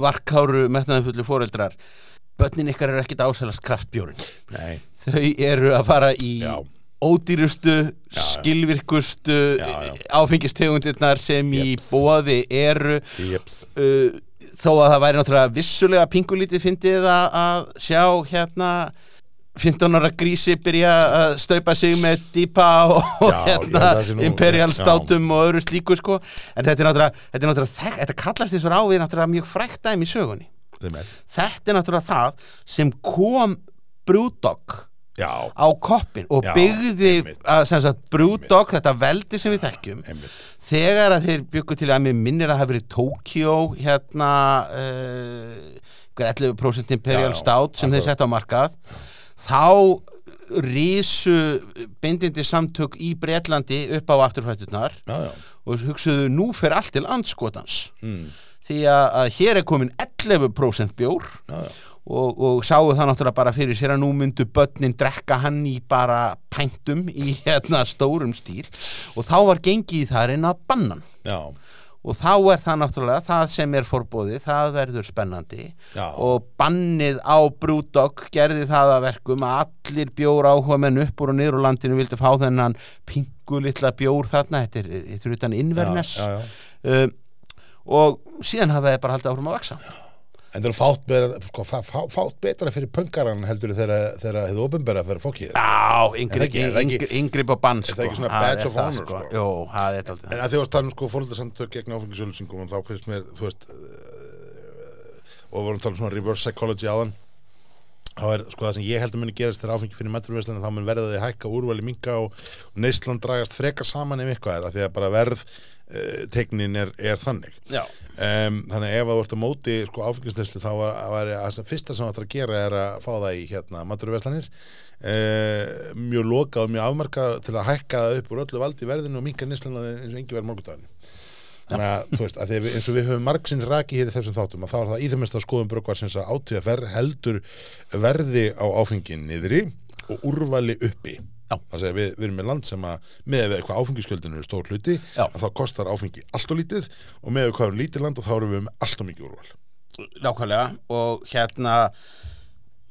varkáru metnaðumfullu foreldrar börnin ykkar eru ekkit ásælast kraftbjórin. Nei, þau eru að fara í Já. Ódýrustu, já. skilvirkustu Já, já. áfengistegundirnar sem í Jeps. bóði eru uh, þó að það væri náttúrulega vissulega pingulítið fyndið að, sjá hérna 15 ára grísi byrja að staupa sig með dýpa og Já, ég hérna, sé nú- imperial já. státum og öðru slíku sko en þetta er náttúrulega, þetta, er náttúrulega þek, þetta kallast eins og ráfið náttúrulega mjög frækt dæmi í sögunni er. þetta er náttúrulega það sem kom Brewdog Já, á koppin og Já, byggði Brewdog, þetta veldi sem við þekkjum. einmitt. Þegar að þeir byggu til að mér minnir að það hafi verið Tokyo hérna uh, 11% Imperial Já, Stout sem þeir setja á markað þá rísu bindindi samtök í Bretlandi upp á afturfætturnar og hugsuðu nú fer allt til andskotans. Mm. því að, að hér er komin 11% bjór já, já. Og, og sáu það náttúrulega bara fyrir sér að nú myndu börnin drekka hann í bara pæntum í hérna stórum stíl. Og þá var gengið það reyna að banna hann. Já. og þá er það náttúrulega það sem er forbóðið, það verður spennandi. Já. og bannið á Brewdog gerði það að verkum að allir bjór áhuga menn upp úr og niður úr landinu vildi fá þennan pingu litla bjór þarna, þetta er, þetta er utan Inverness. Já, já, já. um, og síðan hafa þeir bara haldið áfram að vaksa En það er fátt, betra, sko, fá, fá, fátt betra fyrir pöngaran heldur þegar þið ofinbera fyrir fókið Já, Er yngri, er yngri, á bann er það sko. ekki svona badge er of honor, sko? Jú, það er aldrei En að því varst talað um sko fóröldarsamtök gegn áfengisölusingum og þá finnst mér, þú veist uh, og vorum að tala um svona reverse psychology áðan þá er sko það sem ég held að muni gerast þegar áfengi fyrir metruveslan þá mun verða því hækka úrvali minka og, neyslan dragast frekar saman ef eitthvað er af því að bara verð tegnin er, er þannig. Um, þannig að ef að þú ert á móti sko, áfengisneslu þá var, var að það fyrsta sem það ætlar að gera er að fá það í hérna maturverslanir uh, mjög lokað og mjög afmarkað til að hækka það upp úr öllu valdi verðinu og minka nesluna eins og engi verð morgundaginu þannig að þú veist að að við, eins og við höfum margsinn raki hér í þessum þáttum að þá er það í þeim mest að skoðum brugvarsins að átíðaferð heldur verði á áfengin niðri og úrvali uppi Já. þannig að við, við erum með land sem að með við hvað áfengiskjöldinu er stór hluti þá kostar áfengi allt og lítið og með við hvað erum lítið land og þá erum við með allt og mikið úrval nákvæmlega og hérna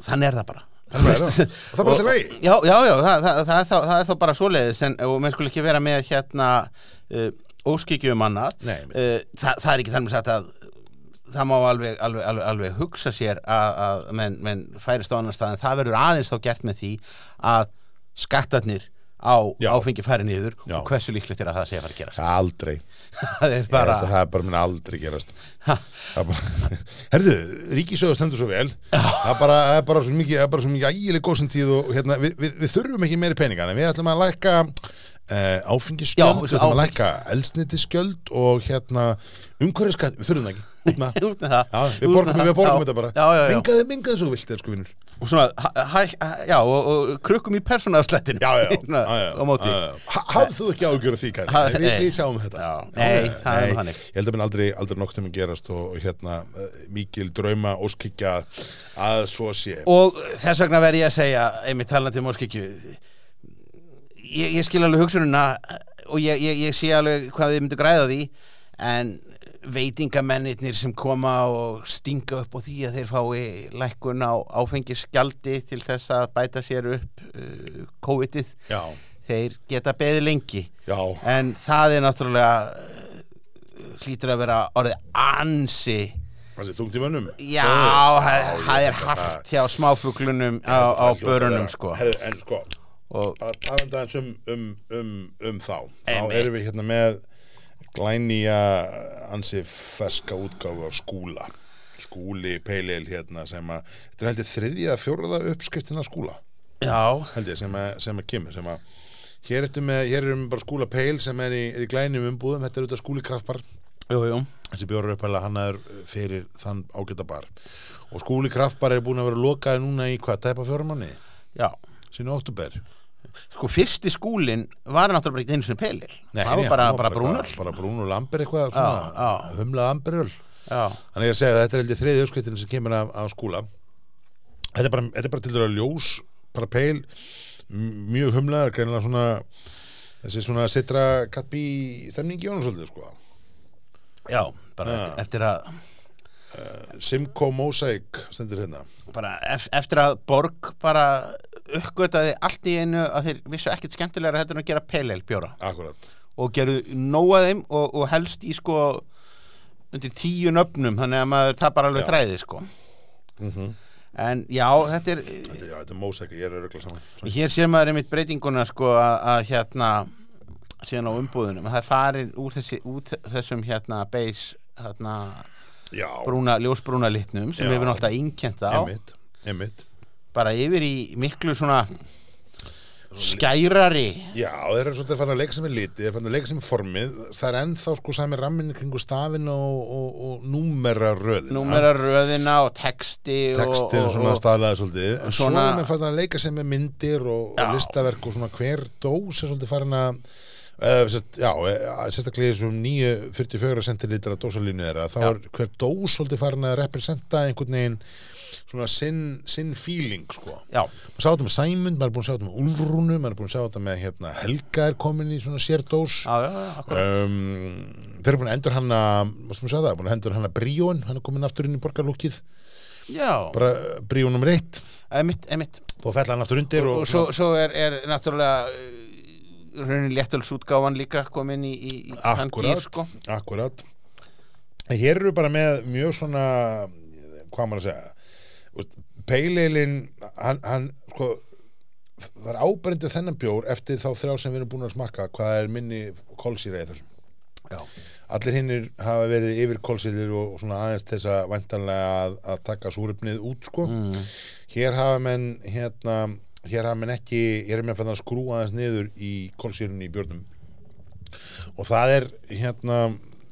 þannig er það bara Þannig er það. Og það er bara til lagi. Já, já, já, það, það, það, er þá, það er bara svoleiðis en, og menn skul ekki vera með hérna uh, óskikju um annað Nei, uh, það, það er ekki þannig að það má alveg, alveg, alveg, alveg hugsa sér að, að menn, menn færist á annan stað en það verður aðeins þá gert með því að skattarnir á Já. áfengi færi niður Já. og hversu líklegt er að það sé að fara að gerast? Aldrei, það er bara, þetta, það er bara minn aldrei gerast. Er bara, herðu, ríkisöðu stendur svo vel. Það er bara, það er bara svo mikið er bara svo mikið ægileg góðsendtíð og hérna, við, við, við þurfum ekki meiri peninga en við ætlum að lækka uh, áfengisgjöld, Já, við ætlum að lækka elsnitiskjöld og hérna umhverfiskatt, við þurfum það ekki. Út með það. Já, við borgum, þetta bara. Mingaði, mingaði svo vilt, elsku vinnur og svona, hæ, hæ, já, og, og krukkum í persónafslættinu já, já, Svona, já, já, á móti. Já, já. Ha- hafðu þú ekki ágjör af því, Kari, Ha- við, nei. við sjáum þetta. Já, nei, það er nú þannig. ég held að minn aldrei, aldrei til að gerast og, og hérna, uh, mikil drauma óskikja að svo sé. Og þess vegna verð ég að segja einmitt talandi um óskikju ég, ég skil alveg hugsununa og ég, ég, ég sé alveg hvað þið myndu græða á því en veitingamennirnir sem koma og stinga upp á því að þeir fái lækkun á áfengisgjaldi til þess að bæta sér upp uh, COVID-ið þeir geta beðið lengi. Já, en það er náttúrulega uh, hlýtur að vera orðið ansi það sé þungt í mönnum. Já, það það er að hart hjá smáfuglunum á, það að börunum sko. En sko, og bara talandi aðeins um, um, um, um þá. Þá erum við hérna með glænýja ansi feska útgáfu af skúla. Skúli peileil hérna sem að þetta er heldur þriðja fjóraða uppskriftin af skúla. Já, held ég sem að, sem að kemur sem að hér erum við bara skúla peil sem er í, er í glænum umbúðum. Þetta er auðvitað skúli kraftbar jú, jú. Þessi bjórar upphæðlega hann er fyrir þann ágæta bar. Og skúli kraftbar er búin að vera lokaði núna í hvað, tæpa fjórum manni já, sínu óttúber sko fyrsti skúlin var náttúrulega bara ekki einu sinni pelil Nei, það var bara, hann bara brúnul bara brúnul lamber eitthvað svona, já. humlað amberöl já, þannig ég að segja að þetta er heldur þriði uppskriftin sem kemur af, af skúla. Þetta er bara, þetta er bara til dæra ljós bara peil, mjög humlaðar greinilega svona þessi svona sitra kattbí stemningi honum svolítið sko. Já, bara Já. eftir að Simcoe Mosaic stendur hérna. Bara ef, eftir að Borg bara uppgötaði allt í einu að þeir vissu ekkert skemmtilega að gera peileil bjóra. Akkurat. Og gerðu nóa þeim og, og helst í sko undir tíu nöfnum þannig að maður tapar alveg Já. þræði sko. Mm en já, þetta er þetta, já, þetta er Mosaic, ég er rögla saman. Hér sér maður einmitt breytinguna sko að, að hérna síðan á umbúðunum að það farin úr, þessi, út þessum hérna base hérna brúna, ljósbrúna litnum sem við erum alltaf einkjent á. Emitt, emitt bara yfir í miklu svona skærari. Já, þeir eru svolítið fann að leika sem er litið, þeir eru fann að leika sem er formið, það er ennþá sko sami ramminni kringu stafin og, og, og númera röðina. númera röðina og texti Textin og, svona og, staðlaði svolítið, en svo svona- er fann að leika sem er myndir og, og listaverk og svona hver dós er svolítið farin að, uh, sest, já, eh, sérstaklega í þessum 9-44 centilitra dósalínu þeirra, þá Já. er hver dós svolítið farin að representa einhvern veginn svona sinn, sinn feeling sko. Já, maður sá þetta með Sæmund, maður er búin að sjá þetta með Úlfrúnu maður er búin að sjá þetta með hérna, Helga er komin í svona sérdós. Já, já, já, akkurat. um, þeir eru búin að endur hann að maður sjá það, búin að endur hann að Bríón hann er komin aftur inn í borgarlúkið já, bara Bríón nummer eitt. Emitt, emitt og fell hann aftur undir og, og, svo, svo er, er náttúrulega raunin léttalsútgáfan líka komin í, í, í gýr sko. akkurat. En hér eru bara með mjög svona hvað maður að segja peileilin hann, hann sko það er ábærindu þennan bjór eftir þá þrjá sem við erum búin að smakka hvað er minni kólsýra í þessum. Já, allir hinnir hafa verið yfir kólsýlir og svona aðeins þess að væntanlega að, að taka súröfnið út sko. Mm. hér hafa menn hérna hér hafa menn ekki, hér er fann að skrúa aðeins niður í kólsýrunni í björnum. Og það er hérna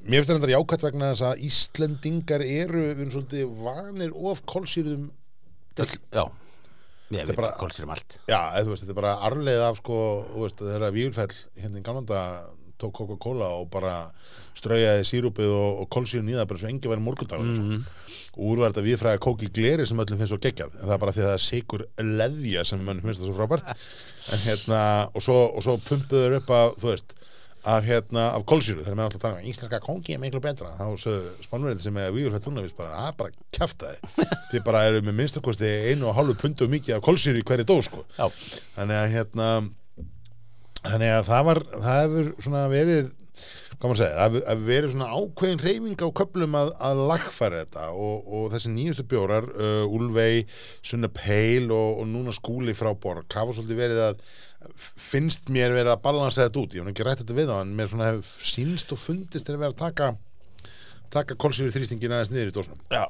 mér finnst þetta jákvæmt vegna þess að Íslendingar eru erum svolítið vanir of kólsýrðum já. Ég er veit bara- kólsýrum allt. Já, veist, þetta er bara arleið af sko, þegar Víulfell hérna í Galanda tók Coca-Cola og bara straujaði sírúpið og, og kólsýrun í það bara svo engi væri morgundagur sko. og úr var þetta viðfræði kóki gleri sem öllum finnst svo geggjað. En það er bara því að það er sigur leðja sem mönnum finnst það svo frábært. En hérna, og svo, og svo pumpuður upp að, þú veist af hérna, af kólsýru, þegar maður alltaf tala um íslenska kóki er miklu betra, þá spánverðin sem er vígur fyrir túnavís bara, að bara kjaftaði. Þið bara eru með minnstakosti einu og hálfu pundu mikið af kólsýru í hverju dó sko. Þannig að hérna þannig að það var það hefur svona verið hvað maður að segja, hefur- hefur verið svona ákveðin reyfing á köplum að, að lagfæra þetta og, og þessi nýjustu bjórar uh, Úlvei, Sunna Peil og, og núna skúli frá Borg hafa svolítið verið að finnst mér verið að balansa þetta út. Ég hef ekki rætt þetta við á en mér svona hefur sínst og fundist þegar verið að taka taka kolsýri þrýstingin aðeins niður í dósnum já,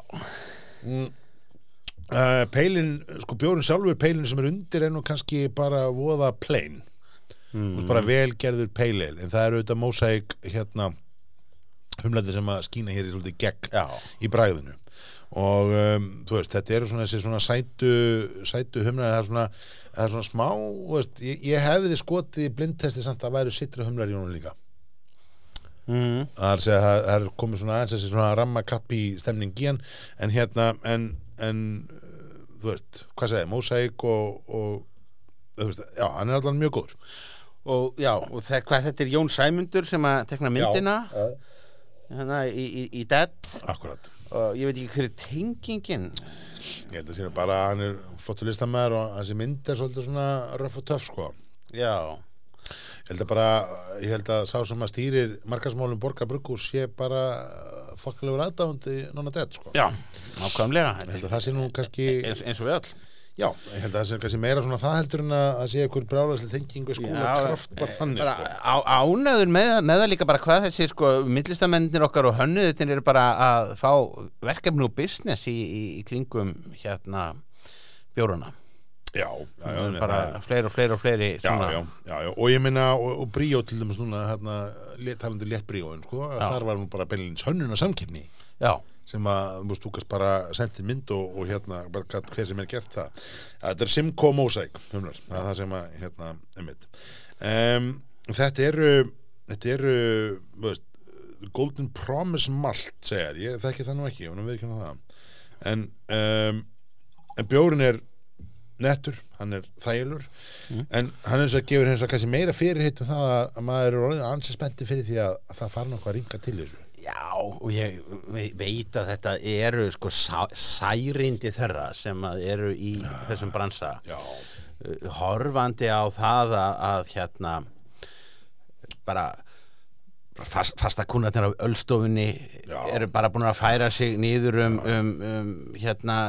uh, peilin, sko bjórinn sjálfur peilin sem er undir er nú kannski bara voða plain mm. bara velgerður peilil en það eru auðvitað mósæk hérna humlætti sem að skína hér í svolítið gegn já, í bræðinu og um, þú veist, þetta eru svona þessi svona sætu, sætu humlar það er svona, það er svona smá veist, ég, ég hefði skotið í blindtesti samt að væru sittra humlar í honum líka mm. það er að segja, það, það er komið svona aðeins þessi svona ramma kappi stemning í hann en hérna, en, en þú veist, hvað segði, mósæk og, og þú veist, já, hann er allan mjög góður og já, og hvað þetta er Jón Sæmundur sem að tekna myndina? já, hérna í, í, í Dead. Akkurat og ég veit ekki hver er tengingin. Ég held að sér bara að hann er flottur listamæður og þessi mynd er svolítið svona röff og töff sko. Já, ég held að bara, ég held að sá sem að stýrir markasmálum borgarbrukus sé bara þokkalegur aðdáðandi nonna dead sko. Já, nákvæmlega. Ég held að það sé nú kannski eins, eins og við öll já, ég held að það sé kannski meira svona það heldur en að sé einhver brjálæsli tengingu skóla kraft bara þannig bara sko. á, ánæður með, með það líka bara hvað þessi sko, millistamennir okkar og hönnuðutin eru bara að fá verkefni og business í, í, í kringum hérna bjóruna já, já, já, bara það- fleiri og fleiri og fleiri já, svona, já, já, já, og ég minna og, og Bríó til dæmis núna hérna, talandi létt Bríóin sko, þar var nú bara beinleins hönnuna samkynni já, sem að þú veist, þú kannst bara sendið mynd og, og hérna, bara hver sem er gert það. Að þetta er Simcoe Mosaic það er það sem að, hérna, einmitt um, þetta eru þetta eru, þú veist Golden Promise Malt, segjar ég þekki það nú ekki, ég við ekki það. En um, en bjórin er nettur, hann er þægilur. En hann er þess að gefur hins að kannski meira fyrirheit um það að- að maður er orðið ansi spennti fyrir því að, að það fara nokkuð að ringa til þessu Já, og ég ve- veit að þetta eru sko særindi þeirra sem eru í þessum bransa Já, uh, horfandi á það að, að hérna bara bara fast, fasta kunnarnir á ölstofunni Já. eru bara búin að færa sig niður um, um, um hérna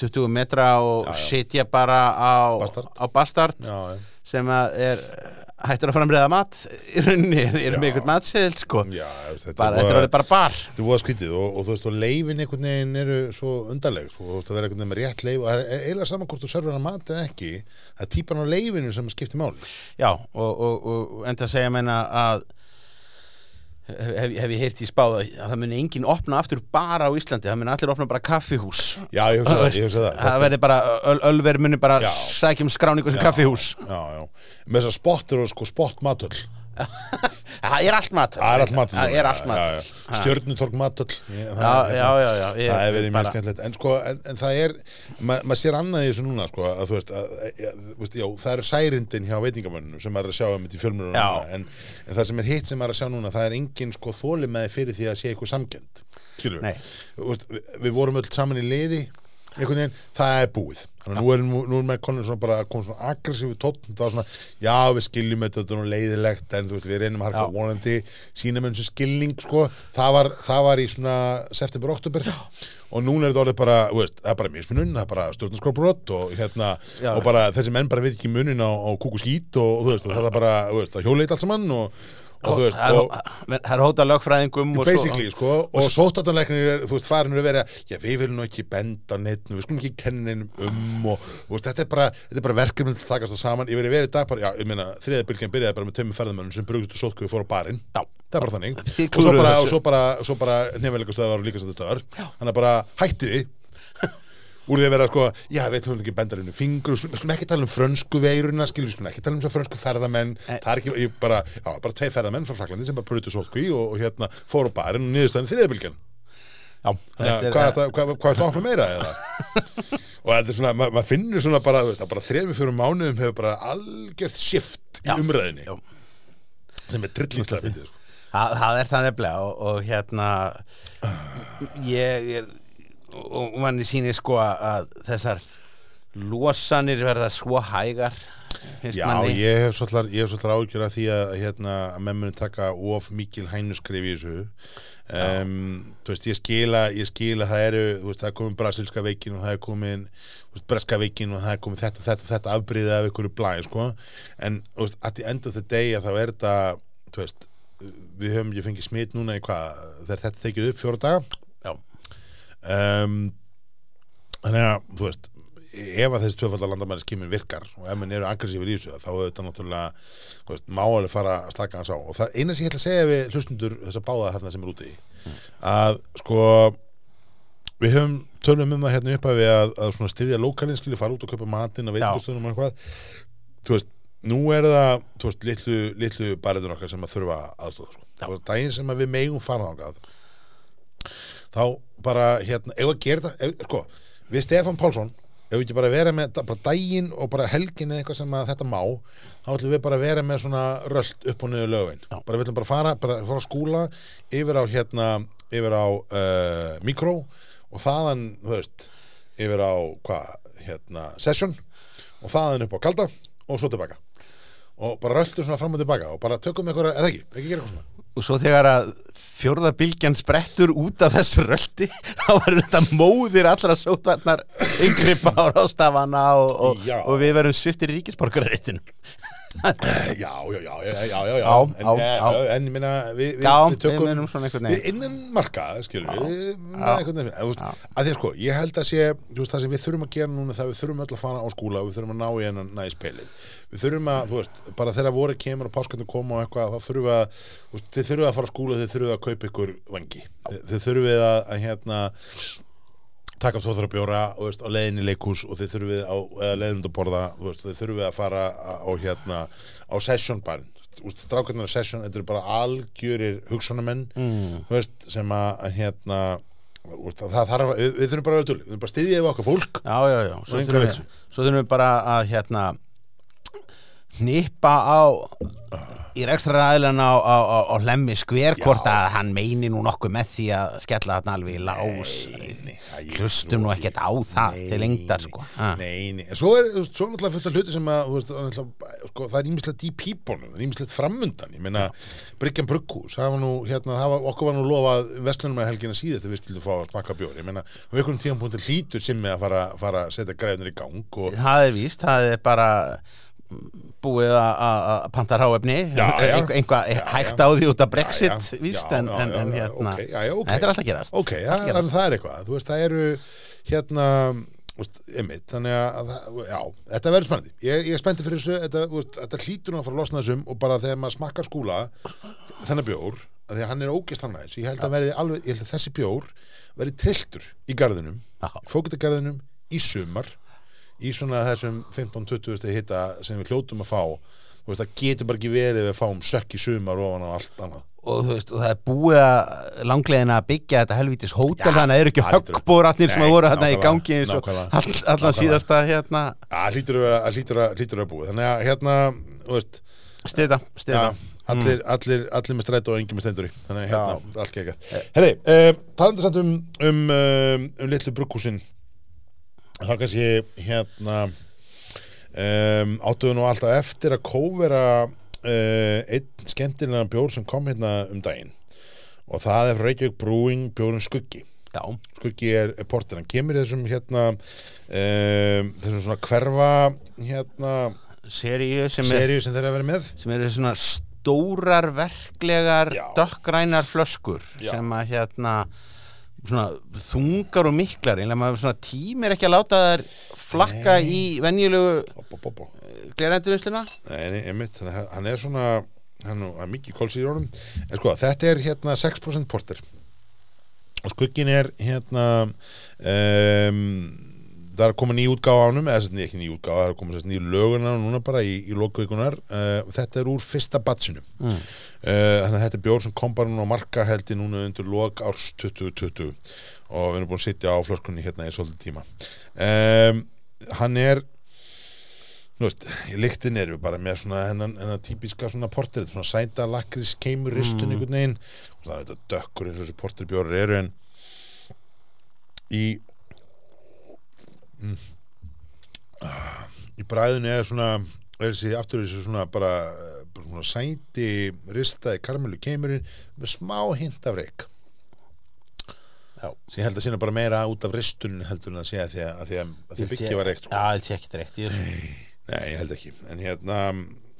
20 metra og sitja bara á Bastard. á bastard já, já. sem að er hættur að framreiða mat. Í rauninni, er með einhvern matseðil sko. Já, þetta bara, er þetta bara bar. Þetta voða skrítið og, og þú veist og leifin einhvern veginn eru svo undarleg svo, þú veist að vera einhvern veginn með rétt leif og það er eiginlega saman hvort þú server hann mat eða ekki það er típan á leifinu sem skiptir máli. Já, og, og, og enda að segja meina að hef, hef, hef ég heyrt í spáða að það muni enginn opna aftur bara á Íslandi, það muni allir opna bara kaffihús. Já, ég hugsa það, ég hugsa það. Það verði bara, öl, ölver muni bara sækjum skráningu sem kaffihús. Já, já, með þess að spott eru sko spott matöll það er allt mat? Það er allt matöll það er allt mat. Stjörnutorg ég- Það er verið mjög skemmtilegt. En sko, en, en það er ma- maður sér annað í þessu núna sko, að þú veist, að, ja, veist já, það eru særindin hjá veitingamönnum sem maður er að sjá um þetta í fjölmjörnum en, en það sem er hitt sem maður er að sjá núna það er engin sko þóli með fyrir því að sé eitthvað við, við, við vorum öll saman í liði einhvern veginn, það er búið þannig að nú er, nú, er með konum svona bara kom svona aggressífu tótt, það var svona já við skiljum þetta, þetta er nú leiðilegt en þú veist við reynum að harka Já. vonandi sínum eins og skilning sko það var, það var í svona september, oktober og núna er þetta orðið bara, veist, það er bara mismunun, það er bara stjórnarskórbrot og hérna, Já. og bara þessi menn bara veit ekki munin á, á kúk og og, þú veist, og það er bara, veist, að hjóleit allt saman og, og þú veist, það er- og hóta lögfræðingum og svo- basically, sko, og sóttatanleiknir er, þú veist, farinur að vera, já, við viljum ekki benda neitt, við skulum ekki kenna neinum um og, veist, þetta er bara, þetta er bara verkefni til að takast það saman, ég verið verið í dag bara, já, ég meina, þriðabylgjan byrjaði bara með tömmu ferðamönnum sem brugðu til sótku við fóru á barinn, Já. það er bara þannig. Og svo bara, og svo bara, svo bara nefnilega stöðar og líka stöðar, þannig að bara hætti því úr því að vera sko, já, veit þú ekki bendar henni fingur, við skulum ekki tala um frönsku veiruna, skilur, við skulum ekki tala um svo frönsku ferðamenn, það er ekki, ég bara, já, bara tvei ferðamenn frá Fraklandi sem bara brutu sótku í og, og hérna fóru barinn og niðurstæðin þriðabylgjan Já, Þannig er- hvað, er, hvað, hvað er það opna meira eða? og þetta er svona, ma maður finnur svona bara, þú veist, að bara þrejum fyrir mánuðum hefur bara algjört shift í umræðinni já. sem er trillingslega fyndið sko. Það, það er það nefnilega og, og hérna ég er og manni sýnir sko að þessar losanir verða svo hægar Já, manni. ég hef svolítið ágjör af því að, hérna, að menn muni taka of mikil hænuskrif í þessu. Um, þú veist, ég skila ég skila það eru, þú veist, það er komin brasilska veikin og það er komin breska veikin og það er komin þetta, þetta, þetta afbríðið af ykkur blæði, sko. En, þú veist, at the end of the day að er þetta, þú veist við höfum ekki fengið smitt núna í hvað þegar þetta tekið upp fjóra daga um, þannig að þú veist ef að þessi tvöfaldar landamæri virkar og ef menn eru aggressífur í þessu þá er þetta náttúrulega veist, málega fara að slaka hans á og það eina sem ég ætla að segja við hlustundur þess að báða þarna sem er úti í að sko við höfum tölum um það hérna upp að við að, að svona styðja lokalinn skilja fara út og kaupa matinn og veitingastöðum og eitthvað þú veist, nú er það veist, litlu, litlu bariður okkar sem að þurfa aðstóða sko. Já. og daginn sem að við megum fara þangað þá bara hérna, ef að gera það ef, sko, við Stefán Pálsson ef við ekki bara vera með bara daginn og bara helgin eða eitthvað sem að þetta má þá ætlum við bara að vera með svona rölt upp og niður lögin. Já. bara við ætlum bara að fara, bara fara skúla yfir á hérna, yfir á uh, mikró og þaðan þú veist, yfir á hvað, hérna, session og þaðan upp á kalda og svo tilbaka. Og bara röltu svona fram og tilbaka og bara tökum eitthvað, eða ekki, ekki gera eitthvað svona og svo þegar að fjórða bylgjan sprettur út af þessu röldi þá verður þetta móðir allra sótvarnar yngripa á rástafana og, og, og við verðum sviftir ríkisborgarreitin já, já, já, já, já, já, en, já, eh, en ég meina við, við, Já, við tökum við innan markað, skilur við einhvern veginn, að því að sko ég held að sé, þú veist, það sem við þurfum að gera núna það við þurfum öll að fara á skúla og við þurfum að ná í hennan næði spilin. Við þurfum að, þú veist, bara þegar voru kemur og páskandi koma og eitthvað, þá þurfum við að þú veist, þið þurfum að fara á skúla, þið þurfum að kaupa ykkur vangi, þið, þurfum við að, að hérna taka tvo að bjóra veist, á leiðin í leikús og þið þurfum við á eða leiðin út að borða veist, þið þurfum við að fara á, hérna á session barn strákarnar á session, þetta eru bara algjörir hugsunamenn mm. veist, sem að hérna það þarf, við, við þurfum bara að styðja við okkar fólk. Já, já, já, svo þurfum, við, við bara að hérna hnippa á í rekstra ræðilega á, á, á, á hlemmi skver hvort Já. að hann meini nú nokkuð með því að skella þarna alveg í lás. Nei, hlustum nú ekkert á það til lengdar sko. Nei, nei, en svo er svo náttúrulega fullt af hluti sem að, veist, sko, það er ímislegt í pípunum, það er ímislegt framundan, ég meina, Bryggjan Brugghús, það var nú, hérna, það var, okkur var nú lofað vestlunum að helgina síðast að við skildum fá að smakka bjór, ég meina, á einhverjum tíðanpunktir hlýtur sem með að fara, fara að setja græðunir í gang og, Það er víst, það er bara búið að- panta ráefni einhvað hægt á því út af Brexit víst, en, hérna þetta er alltaf gerast. Ok, það, er eitthvað, þú veist, það eru, hérna, einmitt, þannig að, já, þetta verður spennandi, ég, ég er spenntið fyrir þessu, þetta, þú veist, þetta hlýtur nú að fara að losna þessum og bara þegar maður smakkar skúla, þennan bjór, því að hann er ógist hann aðeins, ég held að verði alveg, ég held að þessi bjór verði trilltur í garðinum, fókutagarðinum, í sumar, í svona þessum 15-20 stið hitta sem við hljótum að fá, þú veist, það getur bara ekki verið við fáum sökk í sumar ofan á allt annað. og þú veist, og það er búið að langlegin að byggja þetta helvítis hótel þannig að það eru ekki höggbóratnir sem að voru þarna í gangi eins og allan síðasta hérna. Að hlýtur að búið. Þannig að hérna, stiða, stiða ja, allir, allir, allir með strætó og engin með stendur í. Þannig að hérna, allt gekka Herri, uh, talandi samt um um, um, um litlu brugghúsin þá kannski hérna um, áttuðu nú alltaf eftir að kóvera uh, einn skemmtilegan bjór sem kom hérna um daginn. Og það er frá Reykjavík Brewing bjórun Skuggi. Já, skuggi er, er portir, hann kemur þessum hérna um, þessum svona hverfa hérna seríu sem, sem þeir eru að vera með. sem eru svona stórar verklegar dökkgrænar flöskur Já. sem að hérna svona þungar og miklar einlega maður svona tímir ekki að láta þær flakka Nei. í venjulegu bop. glerenduvisluna Nei, nei, einmitt, hann er svona hann er mikið kólsýr í honum en sko, þetta er hérna 6% porter og skuggin er hérna um, það er að koma ný útgáfa á honum eða ekki ný útgáfa, það er að koma sérst ný lögun á honum núna bara í, í lokuðikunar uh, þetta er úr fyrsta batsinu mm. uh, þannig að þetta er bjór sem kom bara núna á marka heldi núna undir lok árs 2020 og við erum búin að sitja á flöskunni hérna í svolítið tíma. Um, hann er þú veist, í lyktin eru bara með svona hennan, hennan típiska svona porter svona sæta lakris keimur ristun Mm. einhvern veginn. Og það er þetta dökkur eins og þessi porterbjórar eru en í mm, í bræðinu er svona er þessi aftur þessi svona bara, eh, bara svona sæti ristaði karmelu keimurinn með smá hint af reik Já. sem ég held að sína bara meira út af ristunni heldur en að segja því að, að því að, að því byggja var reikt sko. Já, það sé í þessu. Nei, ég held ekki. En hérna,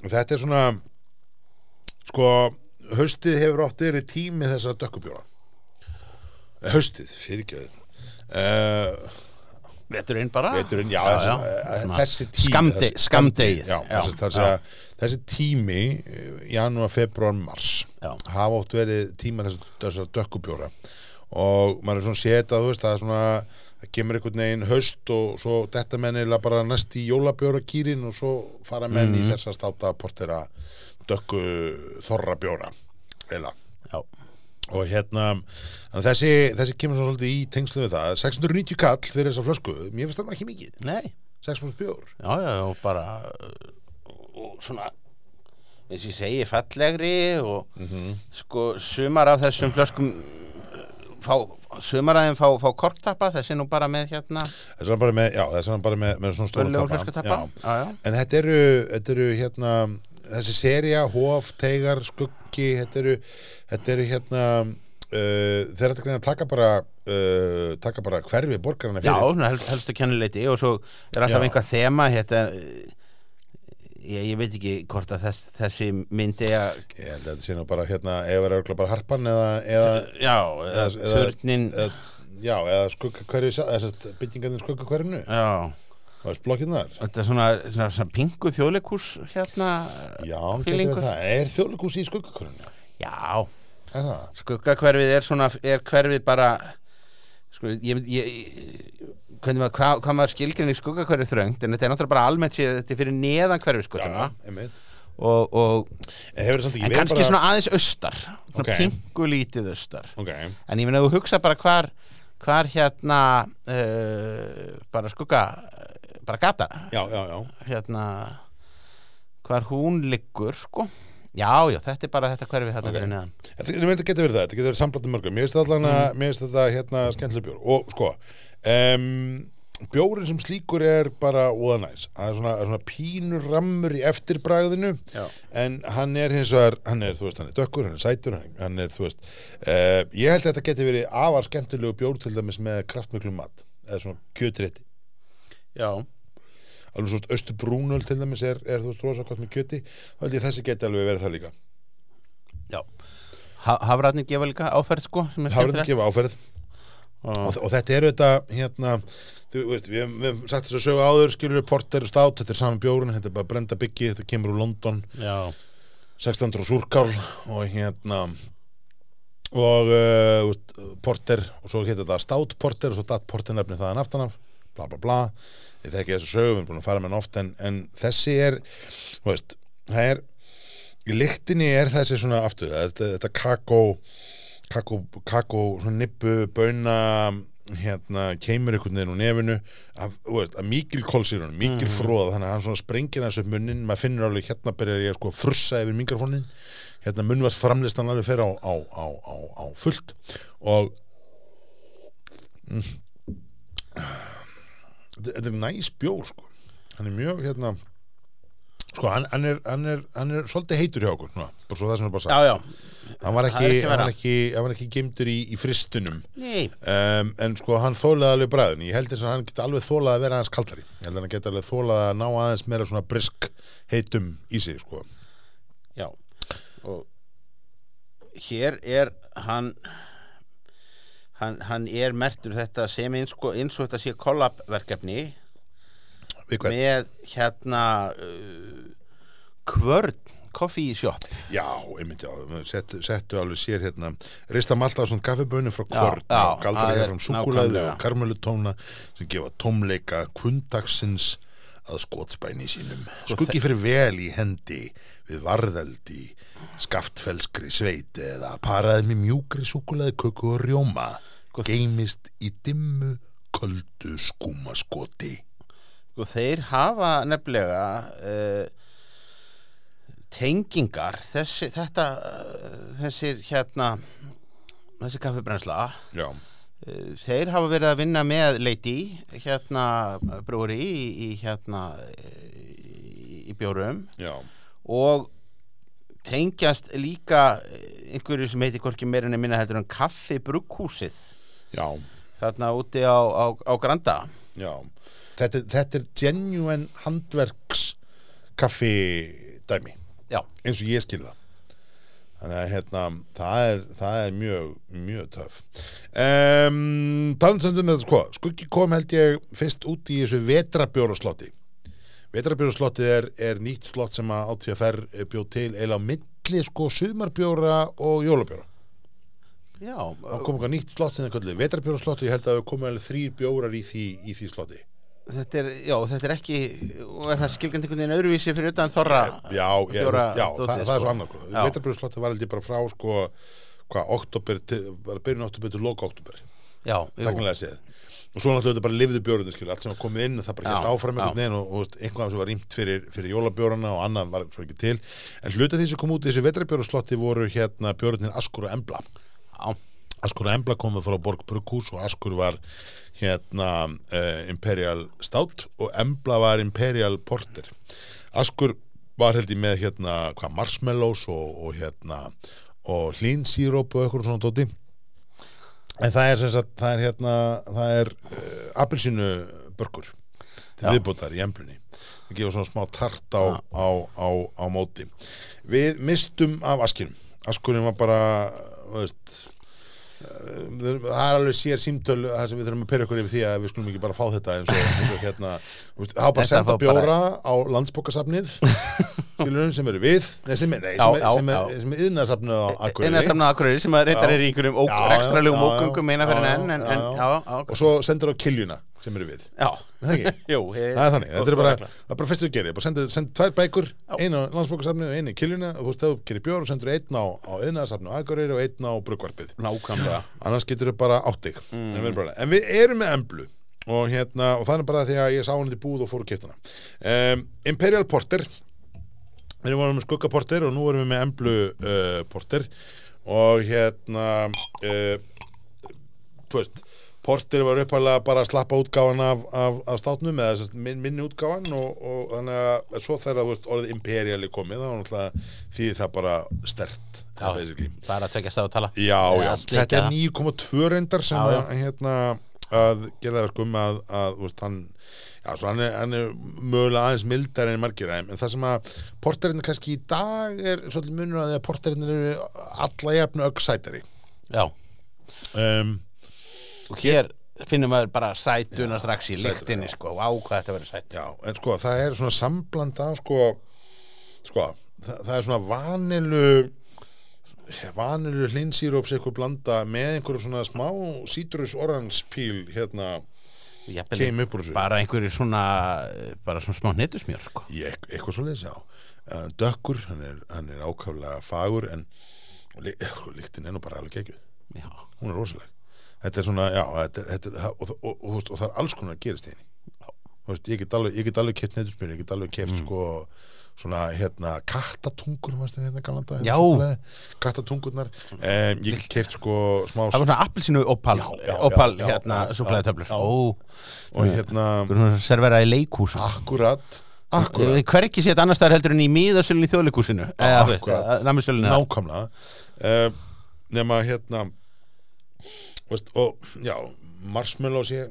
þetta er svona Sko, haustið hefur oft verið tími þessar dökkubjóra. Haustið, fyrirgjöð uh, Veturinn bara Veturinn, já, já, já. eh, þessi tími þessi-. Já, Já, þessi, tími eh, Janúar, februar, mars. Hafa oft verið tíma þessar, þessar dökkubjóra Og maður er svona séð að þú veist Það er svona Það kemur einhvern veginn haust og svo þetta menn er bara næst í jólabjóra kýrin og svo fara menn Mhm. í þess að státa portera dökku þorra bjóra eða. Og hérna þessi, þessi kemur svo svolítið í tengslu við það. 690 kall fyrir þessa flösku mér finnst það ekki mikið, Nei, 6% bjór já, já, já, bara uh, og svona eins og ég segi fallegri og Mhm. sko sumar af þessum flöskum uh, fá, sumar af þeim fá, fá korktappa þessi nú bara með hérna. Þess vegna bara með, já, þess vegna bara með, með svona börlegu tappa. en þetta eru, þetta eru hérna þessi seria, Hof, Teigar, Skuggi þetta eru, þetta eru hérna uh, þeir ætla að taka bara uh, taka bara hverfi borgarna Já, fyrir. svona hel, helstu kennileiti og svo er alltaf Já. einhvað þema hérna, ég, ég veit ekki hvort að þess, þessi myndi að ég held að þetta sé nú bara hérna ef er bara harpan eða, eða, já, eða eða- eða- þurnin eða já, eða skugga eða sérst byggingarnir skugga hverjunu já, það er blokkirnar þetta er svona, svona, svona pingu þjóðleikús hérna já, það, er þjóðleikús í skugga hverjunu já, er skuggakverfið er svona er hverfið bara sko, ég, ég, hvernig maður, hvað, hvað maður skilgrinni skuggakverfið þröngt en þetta er náttúrulega bara almennt séð þetta er fyrir neðan hverfiskutuna einmitt. Og, og en en kannski svona aðeins austar svona Ok. pingu lítið austar. Ok, en ég meina þú hugsa bara hvar hvar hérna uh, bara skugga bara gata. Já, já, já. Hérna hvar hún liggur sko. Já, já, þetta er bara þetta hverfi þetta Ok. fyrir neðan. Þetta þetta getur verið það, þetta getur verið samblandið mörgum. Mér finnst þetta finnst þetta hérna skemmtileg bjór. Og sko, um, bjórin sem slíkur er bara óða næs. Það er svona, svona pínur rammur í eftirbragðinu. Já. En hann er hins vegar, hann er, þú veist, hann er dökkur, hann er sætur Hann, er, þú veist uh, Ég held að þetta getur verið afar skemmtilegu bjór til dæmis með kraftmiklu mat Eða svona kjötrétti. Já, Alveg svona östu brúnöl til dæmis er, er þú veist, rosa gott með kjöti Þá held ég þessi geti alveg verið það líka. Já. Ha Hafratni gefa líka áferð sko skemmtilegt. gefa áferð. Og, og, og þetta eru þetta hérna, þú veist, við, hefum sagt þess að sögu áður skilur porter og stát, þetta er saman bjórun þetta er bara brenda byggi, þetta kemur úr London. Já, 1600 súrkál og hérna og uh, veist, porter og svo hérna þetta stát porter og svo datt porter nefni þaðan aftanaf bla bla bla, ég þekki þess að sögu við erum búin að fara með hann oft en, en þessi er þú veist, það er í lyktinni er þessi svona aftur þetta, þetta kakó kakó, kakó svona nibbu, bauna hérna, keimur einhvern veginn úr nefinu af, veist, að mikil kólsýrun mikil fróð, þannig að hann svona sprengir þessu upp munnin, maður finnur alveg hérna byrjar ég sko að frussa yfir mikrofónin hérna munnvast framlistan alveg á, á, á, á, á fullt og mm, þetta er næs bjór sko. Hann er mjög hérna sko hann, hann, er, hann, er, hann er svolítið heitur hjá okkur svona, bara svo það sem er bara já hann var ekki, var ekki, var ekki gemdur í, í fristunum um, en sko hann þólaði alveg bræðin ég held þess að hann geti alveg þólað að vera aðeins kaldari. Ég held að hann geti alveg þólað að ná aðeins meira svona brisk heitum í sig sko. Já. Og hér er hann hann, hann er mertur þetta sem eins, sko, eins og þetta sé kollabverkefni með hérna uh, kvörn shop. Já, einmitt já. Settu, settu alveg sér hérna. Rista malta á svona kaffibönu frá kvörn. og galdra það hér fram súkulæði nákvæmlega. og karmelutóna sem gefa tómleika kundagsins að skotspæni sínum. Skuggi fyrir vel í hendi við varðeldi skaftfelskri sveit eða paraði með mjúkri súkulæði köku og rjóma. Geimist í dimmu köldu skúmaskoti. Og þeir hafa nefnilega uh, tengingar. Þessi, þetta uh, þessir hérna þessi kaffibrennsla já, þeir hafa verið að vinna með Lady hérna brúri í, í hérna í, bjórum. Já, og tengjast líka einhverju sem heitir hvorki meira en minna heldur en kaffi brugghúsið. Þarna úti á, á, á Granda. Já. Þetta, þetta er genuine handverks kaffi dæmi já, eins og ég skil það þannig að hérna, það er, það er mjög, mjög töf um, talansendum með þetta sko skuggi kom held ég fyrst út í þessu vetrabjóraslotti vetrabjóraslottið er, er nýtt slott sem að átíðaferð bjóð til eila á milli sko sumarbjóra og jólabjóra. Já það kom eitthvað nýtt slott sem það kallið vetrabjóraslotti ég held að það komið alveg þrýr bjórar í því, í því slotti þetta er, já, þetta er ekki og er það skilgjönd einhvern veginn öðruvísi fyrir utan þorra? Já, ég, bjóra já það, það er svo annað sko. Já. vetrabjóraslotti var ég bara frá sko hvað, oktober, bara byrjun oktober til loka oktober já, jú, taknilega séð og svo náttúrulega þetta bara lifði bjórinu skil, allt sem var komið inn það bara helt áfram einhvern veginn og, og einhvað sem var rýmt fyrir, fyrir jólabjórana og annað var svo ekki til. En hluta því sem kom út í þessi vetrabjóraslotti voru hérna bjórnir Askur og Embla. Já, Askur og Embla komið frá Borg Brukhús og Askur var hérna uh, Imperial Stout og Embla var Imperial Porter. Askur var held ég með hérna hvað marshmallows og, og hérna og hlínsíróp og eitthvað svona dóti en það er sem sagt það er hérna það er uh, appelsínu börkur til Já. viðbótar í emblunni það gefa svona smá tart á, á, á, á móti. Við mistum af askinum. Askurinn var bara veist eh, það er alveg sér símtöl það sem við þurfum að perja okkur yfir því að við skulum ekki bara fá þetta eins og, eins og hérna það var bara að senda bjóra á landsbókasafnið skilurinn sem eru við nei, sem er, er, yðnarsafnið á Akureyri. Innan samna Akureyri sem reyndar er í einhverjum já, já. ógöngum meina fyrir enn en, en og svo sendur á kiljuna sem eru við. Já, jú ég, Það er þannig, þetta er bara, það er bara fyrst þú gerir, bara sendu, sendu tvær bækur, einu á landsbókarsafni og einu í kiljuna. Og þú veist, þú gerir bjór og sendur einn á, á yðnaðarsafni og aðgörður og einn á brugvarpið. Nákvæmlega. Annars getur þau bara átt þig. Mm. En, við erum bara- en við erum með emblu. Og hérna, og það er bara því að ég sá hann í búð og fór hana. Um, Imperial Porter, við vorum með Skugga Porter og nú erum við með emblu uh, Porter. Og hérna, uh, þú veist, Porter var upphæðlega bara að slappa útgáfan af, af, af státnum eða minn, minni útgáfan og, og þannig að svo þegar þú veist, orðið Imperial er komið þá var náttúrulega því það bara stert það er að tvekja stað að tala. Já, já, þetta er það. 9,2 reyndar sem Já, já. að, hérna, að gera það verkum að, að veist, hann, já, hann er, hann er mögulega aðeins mildar en margir en það sem að porterinn kannski í dag er svolítið munur að því að porterinn eru alla jafnu öggsætari Já, um, og hér finnum maður bara sætuna strax í lyktinni sko, á hvað þetta verður sætt. Já, en sko, það er svona sambland af sko, sko það, það er svona vanilu vanilu hlinsýróps eitthvað blanda með einhverju svona smá citrus orange píl hérna Came upp úr þessu. bara einhverju svona bara svona smá netusmjör sko. Ég, eitthvað svo leys, já. Uh, Dökkur, hann er, hann er ákaflega fagur en li- sko, er nú bara alveg Já, hún er rosaleg þetta er svona, já, þetta er, þetta er, og, og, og, og, það er alls konar að gerast henni veist, ég get alveg, keft neðurspyr, ég get alveg keft Mm. sko svona hérna kattatungur hérna galanda Já. kattatungurnar um, ég keft sko smá það var svona appelsinu opal, Já, já, opal já, hérna, já, súklaði já, töflur já. Ó, og hérna servera í leikhús akkurat, akkurat Hver ekki sétt annars staðar heldur en í miðasölun í þjóðleikúsinu. Námsölinu nákvæmlega uh, nema hérna veist, og já marshmallow sé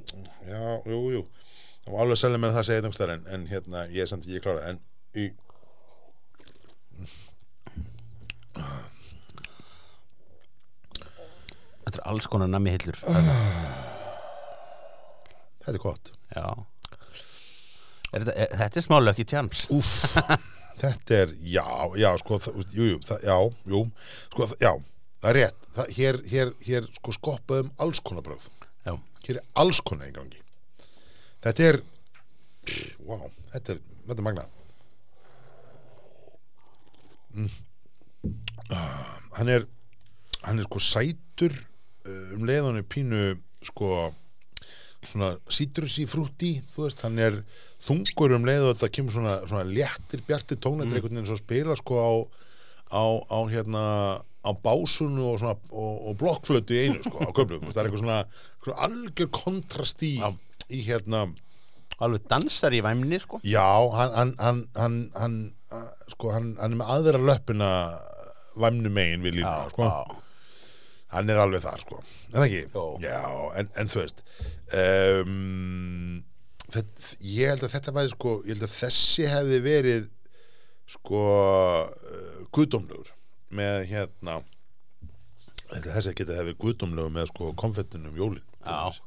já, jú, jú. Það var alveg selja með það að segja einhvers þar en, en hérna, ég er samt ekki klára en í Þetta er alls konar nammi hillur. Þetta er gott. Já. Er þetta, er, þetta er smá lökki tjans Úff, þetta er, já, já, sko, það, jú, jú, það, já, jú, sko, það- já, það er rétt, það, hér, hér, hér, sko, skoppaðum alls konar bröð, Já, hér er alls konar í gangi, þetta er, vá, þetta er, þetta er magnað, mm. Ah, hann er, hann er sko sætur uh, um leiðan er pínu, sko, svona citrusy frúti þú veist, hann er þungur um leið og þetta kemur svona, svona léttir bjartir tónættir mm. einhvern veginn svo spila sko á, á, á hérna á básunu og, svona, og, og blokkflötu í einu sko á köflum, það er eitthvað svona, svona algjör kontrast í, Já. í hérna alveg dansar í væmni sko. Já, hann hann, hann, hann, hann uh, sko, hann, hann er með aðra löppina væmnu megin við línuna sko. hann er alveg þar sko. En það ekki, já, en, en þú veist um, þetta, ég held að þetta væri sko ég held að þessi hefði verið sko uh, guðdómlegur með hérna þetta þessi geti hefði verið guðdómlegur með sko konfettinum jólin til Já. dæmis.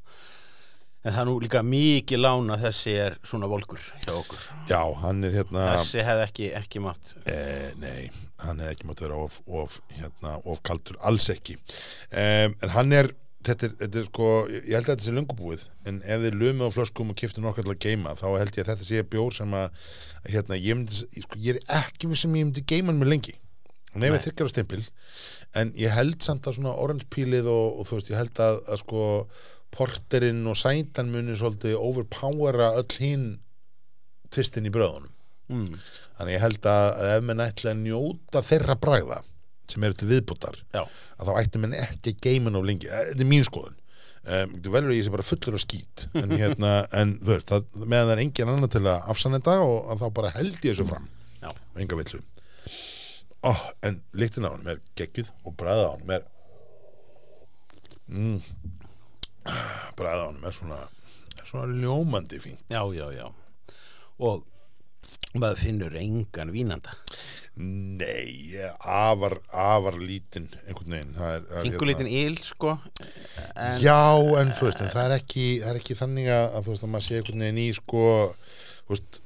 En það er nú líka mikið lán að þessi er svona volkur hjá okkur já, hann er hérna Þessi hefði ekki, ekki mátt Eh, nei, hann hefði ekki mátt vera of, of, hérna, of kaldur, alls ekki um, en hann er þetta er, þetta er sko, ég held að þetta sé löngubúið en ef þið lumið á flöskum og kiftu nokkar til að geima, þá held ég að þetta sé bjór sem að, hérna, ég myndi sko, ég er ekki við sem ég myndi geima hann með lengi þryggjar á stimpil. En ég held samt að svona orange pílið og, og þú veist, ég held að, að sko porterinn og sæntan muni svolítið overpowera öll hinn tvistin í bröðunum. Mm. Þannig ég held að, að ef menn ætla að njóta þeirra bragða sem eru til viðbútar Já, að þá ætti menn ekki að geima nóg lengi. Eh, þetta er mín skoðun. Um, þú velur að ég sé bara fullur af skít. En, hérna, en þú veist, meðan það er engin annar til að afsanna þetta og að þá bara held ég þessu fram. Enga villu oh, en lyktin á hann er geggjuð og bræða á hann er mm, bræða á hann er svona, svona ljómandi fín já, já, já. Og maður finnur engan vínanda. Nei, afar, afar lítinn einhvern veginn. Pingu lítinn íl sko en, Já, en þú veist, en það er ekki það er ekki þannig að þú veist að maður sé einhvern veginn í sko þú veist,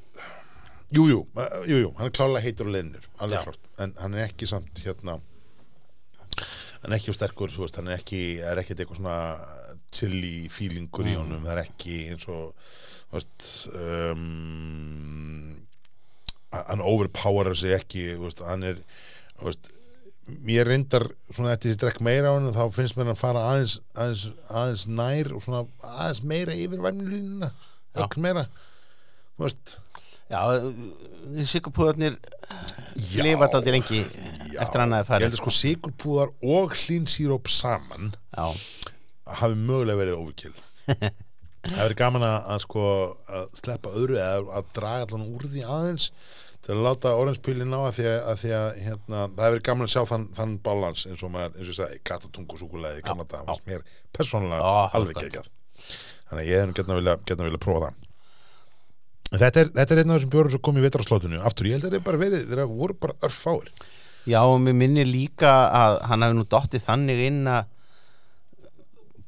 jú, jú, uh, jú, hann er klálega heitur og leðnir, alveg Já. klárt en hann er ekki samt hérna hann er ekki sterkur, þú veist, hann er ekki er ekkert eitthvað svona chili feelingur í honum, það er ekki eins og þú veist um, hann overpowerar sig ekki þú veist, hann er þú veist, mér reyndar svona eftir því að ég drekk meira á hann þá finnst mér hann fara aðeins, aðeins, aðeins nær og svona aðeins meira yfir Já. ögn meira þú veist Já, því sigurpúðarnir lifa þetta lengi eftir hann að ég fara held að sko sigurpúðar og hlínsíróp saman Já, hafi mögulega verið overkill það verið gaman að, að sko að sleppa öðru eða að draga allan úr því aðeins til að láta oranspilin ná að því að, að, því að hérna, það hefur gaman að sjá þann, þann balans eins og maður, eins og ég sagði, katatungu súkulega í gamla dag, fannst mér persónulega Já, það er alveg gott. geggjað. Þannig að ég hef nú getna vilja, prófa það Þetta er, þetta er einn af þessum bjórum sem kom í vetrarslótinu aftur, ég held að þetta er bara verið, þeir voru bara örfáir Já, og mér minnir líka að hann hafi nú dottið þannig inn að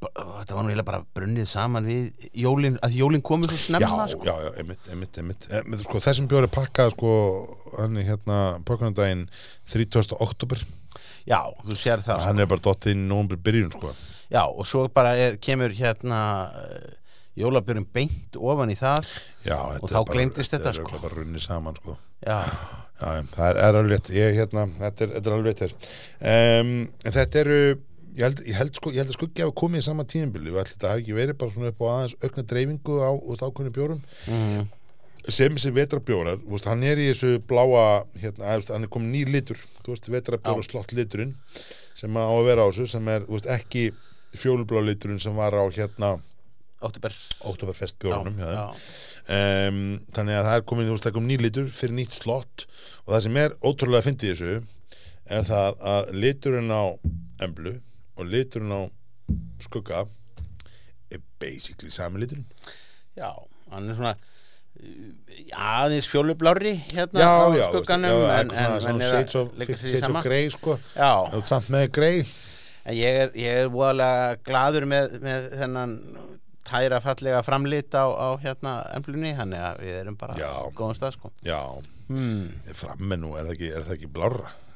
þetta var nú eiginlega bara brunnið saman við jólin, að jólin komið svo snemma já, sko. já, já, einmitt, einmitt, einmitt. Eh, með, sko, þessum bjóri pakkað sko, hann er hérna pakkanandaginn 30. oktober já, þú sér það hann er bara dottið inn í nómur byrjun sko. Já, og svo bara er, kemur hérna uh, jólabjörn beint ofan í það já, Og þá gleymdist þetta, þetta er sko. bara runnið saman sko. Já, já, það er, er alveg rétt. Hérna, þetta, þetta er alveg rétt um, þetta eru ég held, ég held, sko, ég held að skuggi hafa komið í sama tíðinbili og þetta hafi ekki verið bara svona upp á aðeins aukna dreifingu á ákveðinu bjórum. Mm, sem þessi vetrabjórar veist, hann er í þessu bláa hérna, að, hann er komið nýr litur. Vetrabjóra slott liturinn sem á að vera á þessu sem er veist, ekki fjólublá liturinn sem var á hérna já, já. um, þannig að það er komið þú veist, það kom nýr litur fyrir nýtt slott. Og það sem er ótrúlega að fyndi þessu er það að liturinn á emblu og liturinn á skugga er basically sami liturinn. Já, hann er svona aðeins fjólublári hérna já, á já, skugganum já, en, en, en sama of grey sko. Samt með grey. En ég er, ég er voðalega gladur með, með þennan tæra fallega framlit á, á hérna emblunni, hann er að við erum bara Já. góðum stað sko. Já, hmm. framme nú, er það ekki, er það ekki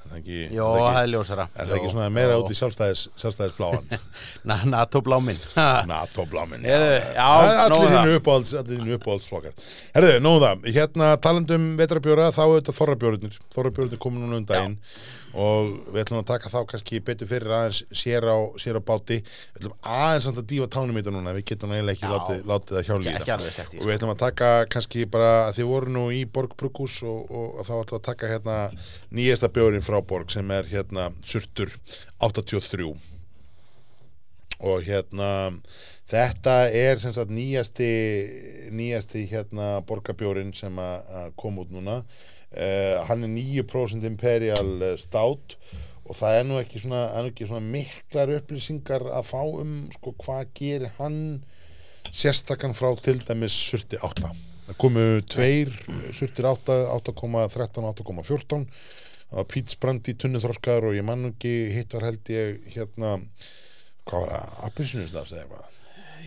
er það ekki, Jó, er það er ljósara. er það ekki svona meira út í sjálfstæðis sjálfstæðisbláan? Na, NATO bláminn NATO Heyrðu, já, er nóg allir um þínu uppáhalds allir þínu uppáhaldsflokkar. Herðu, nóðu það, hérna talandum vetrabjóra þá auðvitað þorrabjórnir þorrabjórnir komið núna um daginn og við ætlum að taka þá kannski betur fyrir aðeins sér á, sér á báti. Við ætlum aðeins að dífa tánum í þetta núna. Við getum eiginlega ekki látið, látið það hjá Ekki- líða. ekki alveg sleppt í, og við ætlum að taka kannski bara að þið voru nú í Borg Brugus og, og, þá ætlum að taka hérna nýjasta bjórin frá Borg sem er hérna Surtur 83 og hérna þetta er sem sagt nýjasti nýjasti hérna borgarbjórin sem að að kom út núna uh, hann er 9% Imperial eh, Stout og það er nú ekki svona, ekki svona miklar upplýsingar að fá um sko hvað gerir hann sérstakann frá til dæmis Surti 8 það komu tveir Surtir 8 8,13 8,14 það var Píts Brandi tunnuþroskaður og ég man nú ekki hitt var held ég hérna hvað var það, appisnusnafs eða eitthvað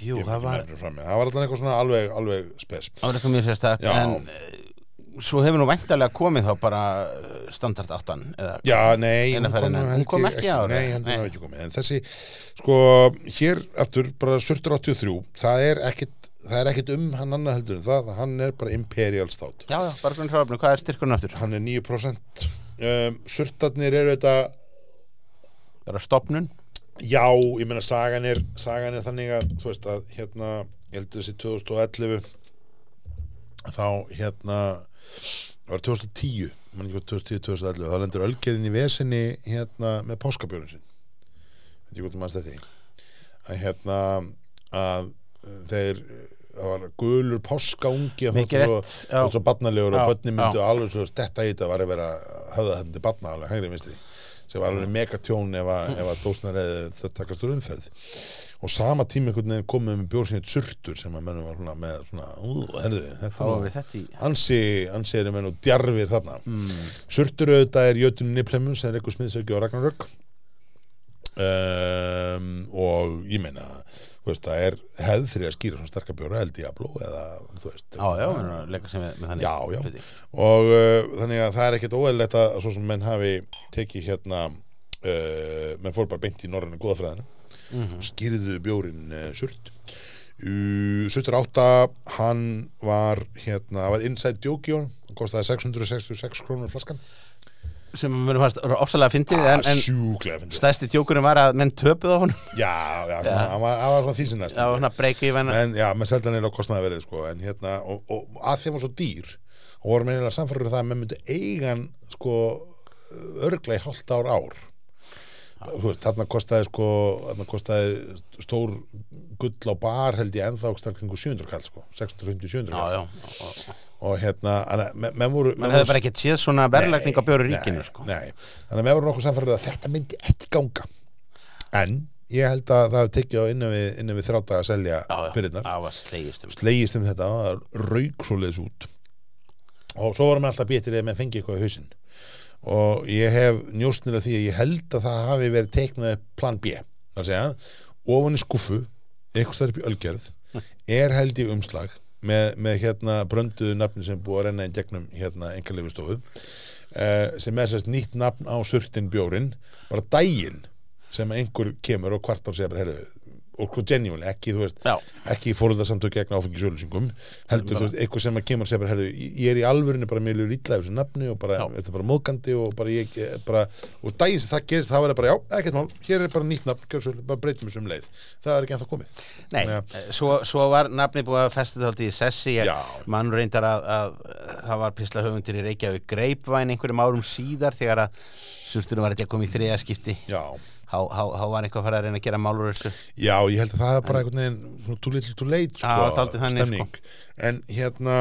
Jú, það var það var alltaf eitthvað svona alveg, alveg spes. Það var eitthvað mjög sérstakt Já. En svo hefur nú væntalega komið þá bara uh, standard áttan eða, Já, nei, hún kom, Hún kom ekki í ár, Nei, Nei. hún ekki komið. En þessi, sko, hér aftur, bara Surtur 83 Það er ekkit, það er ekkit um hann annar heldur en það, hann er bara Imperial Stout. Já, já, bara svona hráfnum, hvað er styrkurinn aftur? Hann er 9% um, Surtarnir eru þetta Bara stopnun Já, ég meina sagan er sagan er þannig að, þú veist að hérna, ég held þessi 2011 þá hérna það var 2010 mann ekki hvað 2010-2011 þá lendur Ölgerðin í vesinni hérna með páskabjörnum sinn. Veit ég hvað þú mannst þetta að hérna að þeir það var gulur páskaungi og svo barnalegur og börni myndu já. alveg svo stetta í þetta var að vera höfða þetta til barna alveg hægri vinstri sem var alveg megatjón ef að, ef að dósnar eða þau takast úr umferð og sama tíma veginn komið með bjórsinni surtur sem að mennum var svona með svona, ú, herðu, þetta var nú- við þetta í ansi, ansi er menn og djarfir þarna. Mm. Surtur auðvitað er Jötun Niplemum sem er eitthvað smiðsauki á Ragnarök. Um, og ég meina veist, það er hefð fyrir að skýra svona sterkar bjóra El Diablo eða þú veist. Já, já, að með, með Já, já. og uh, þannig að það er ekkert óeðlegt að svo sem menn hafi tekið hérna uh, menn fór bara beint í norrænu góðafræðina Mhm. skýrðu bjórin uh, surt. Uh, Surtur 8 hann var hérna, var inside honum. Hann kostaði 666 krónur flaskan. Sem mér fannst ofsalega fyndið en, en sjúklega fyndið. stærsti tjókurinn var að menn töpuð á honum. Já, já, svona, hann var, var svona því sinnast það var svona breyki í venna en já, með seldan er á kostnaði verið sko, en hérna, og, og að þeim var svo dýr og voru meðinlega samfærður það að menn myndi eigan sko örgla í hálft ár ár veist, þarna kostaði sko stór gull á bar held ég ennþá starfingu 700 kall sko, 650-700 já, kall. Já, já, já. og hérna, menn- menn voru menn hefði bara ekkert séð svona verðlagning á bjóri ríkinu sko. nei, þannig að menn voru nokkuð samfærður að þetta myndi ekki ganga. En ég held að það hefði tekið á innan við, innan við þrátt að selja var slegist um. Slegist um þetta rauk svo leiðis út. Og svo vorum við alltaf betur eða með fengi eitthvað í hausinn og ég hef njóstnir af því að ég held að það hafi verið teiknað plan B. Það að segja, ofan í skuffu eitthvað upp í ölgerð er held í umslag með, með hérna brönduðu nafni sem búið að renna í gegnum hérna engarleifustofu uh, sem er sérst nýtt nafn á surtin bjórin bara daginn sem einhver kemur og kvart á sig að bara heyrðu og sko genuine, ekki þú veist Já. ekki fóröldarsamtök gegn áfengisölusingum heldur þú veist, eitthvað sem að kemur og segja bara, herðu, ég er í alvörinu bara mjög lítið af þessu nafni og bara, Já. þetta er bara móðgandi og bara ég, bara, og daginn sem það gerist þá er það bara, já, ekkert mál, hér er bara nýtt nafn gjör svo, bara breytum þessu um leið. Það er ekki ennþá komið. Nei, að- eh, svo, svo var nafnið búið að festa þátt í sessi. Mann reyndar að, að það var písla höfundir í Reykjavík greipvæn einhverjum árum síðar þegar að surturinn var þetta að koma í þriða skipti. Já, há var eitthvað að fara að reyna að gera málur þessu? Já, ég held að það er bara einhvern veginn svona too little too late sko, þannig, stemning. en hérna,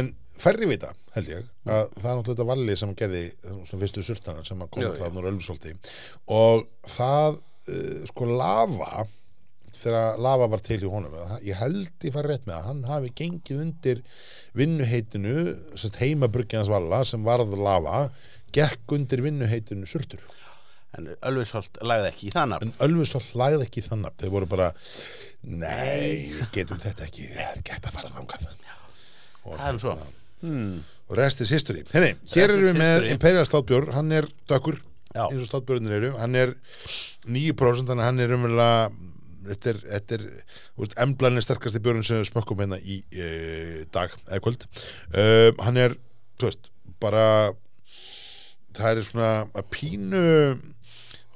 en færri vita held ég, að það er náttúrulega þetta valli sem gerði, sem fyrstu surtana sem að koma það núr ölfsólti og það uh, sko lava þegar lava var til í honum ég held ég fari rétt með að hann hafi gengið undir vinnuheitinu heimabruggjans valla sem varð lava gekk undir vinnuheitinu surtur en Ölvisholt lagði ekki í það nafn. En Ölfusholt lagði ekki þannig þeir voru bara nei, við getum þetta ekki. Það er gætt að fara þangað. Og, það er svo. hmm. og rest is history. Henni, hér erum við með. Imperial Státbjór hann er dökkur Já. eins og státbjörnir eru. Hann er 9% þannig að hann er umverulega þetta er, er emblan er sterkasti björn sem við smökkum hérna í e, dag eða kvöld. Uh, hann er, þú veist, bara það er svona að pínu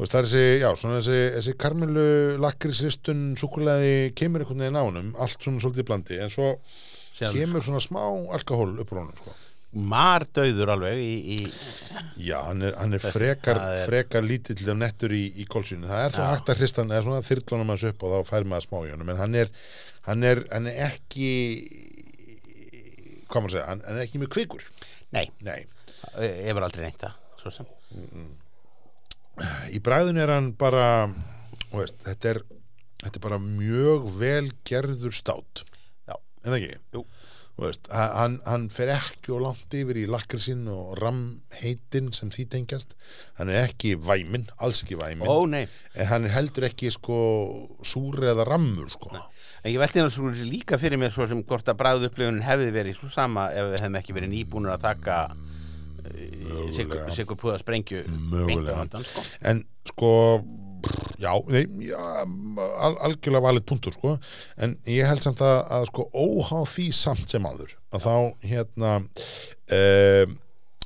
veist, það er þessi, já, svona þessi, þessi karmelu lakrisistun, súkuleði kemur einhvern veginn á honum, allt svona svolítið blandi, en svo Sjálf. kemur svona smá alkohól upp úr honum, sko mar döður alveg í, í Já, hann er, hann er frekar, það er- frekar lítill og nettur í, í kólsýnu. Það er svo Já. hægt að hrista hann, eða svona þyrlunum hans upp og þá fær maður smá í honum, en hann er, hann er, hann er ekki, hvað maður segja, hann, er ekki mjög kvikur. nei, Nei, ég var aldrei neitt það svo sem í bræðinu er hann bara, veist, þetta er, þetta er bara mjög vel gerður stát. Já. En það ekki? Veist, hann, hann fer ekki og langt yfir í lakrisinn og ramheitin sem því tengjast hann er ekki væminn, alls ekki væminn ó nei, en hann er heldur ekki sko súr eða rammur sko en ég velti hann svo líka fyrir mér svo sem hvort að bræðu upplifunin hefði verið svo sama ef við hefðum ekki verið nýbúnur að taka. Sigur púða sprengju Mögulega. sko. en sko já, nei, já al, algjörlega valið punktur sko. En ég held samt að, að sko óhá því samt sem áður að þá hérna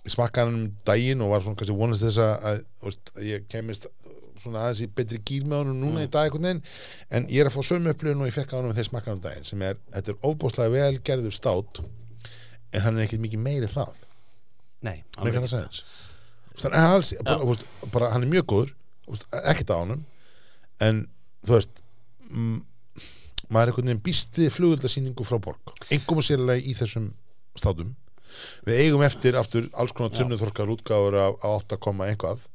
smakkaði hann um daginn og var svona kannski vonast þess að, að, að ég kemist svona aðeins í betri gýr með honum núna í dag einhvern veginn. En ég er að fá sömu upplifun og ég fekk á honum þegar smakkaði hann um daginn sem er, þetta er ofbúslega vel gerður stát en hann er ekkert mikið meiri það nei, hann er ekki það segja að bara, hann er mjög góður ekkert á honum en þú veist maður er einhvern veginn býst við flugöldasýningu frá borg. Engum og sérlega í þessum státum við eigum eftir aftur alls konar tunnuþorkar útgáfur af, af 8, komma eitthvað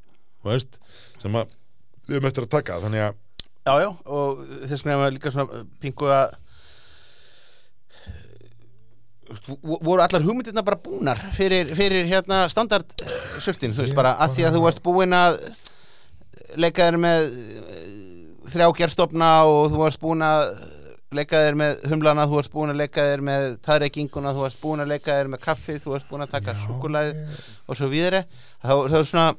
þú veist, sem að við höfum eftir að taka þannig að Já, já, og þess vegna var líka svona pingu að voru allar hugmyndirna bara búnar fyrir, fyrir hérna standard surtin, þú veist bara að því að þú varst búin að leika þér með eh, þrjá gerstofna og þú varst búin að leika þér með humlana, þú varst búin að leika þér með taðreikinguna, þú varst búin að leika þér með kaffið, þú varst búin að taka súkulæði og svo víðri þá, er svona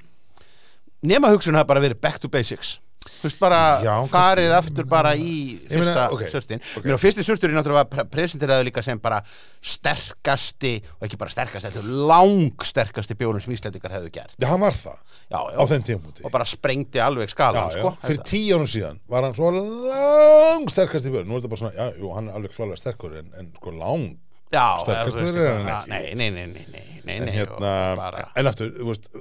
nema hugsun hafa bara verið back to basics Þú veist bara Já, farið aftur bara í fyrsta ok, surtin. Ok. Mér á fyrsti surturinn náttúrulega var presenteraður líka sem bara sterkasti og ekki bara sterkasti, þetta er lang sterkasti bjórun sem Íslandingar hefðu gert. Já, hann var það. Já, á þeim tímúti og bara sprengdi alveg skalan, já, sko fyrir tíu árum síðan var hann svo lang sterkast í björn Nú er þetta bara svona, já, jú, hann er alveg klálega sterkur en, en sko lang sterkastur er já, ekki. Nei, nei, nei, nei, nei, nei, En hérna, en aftur,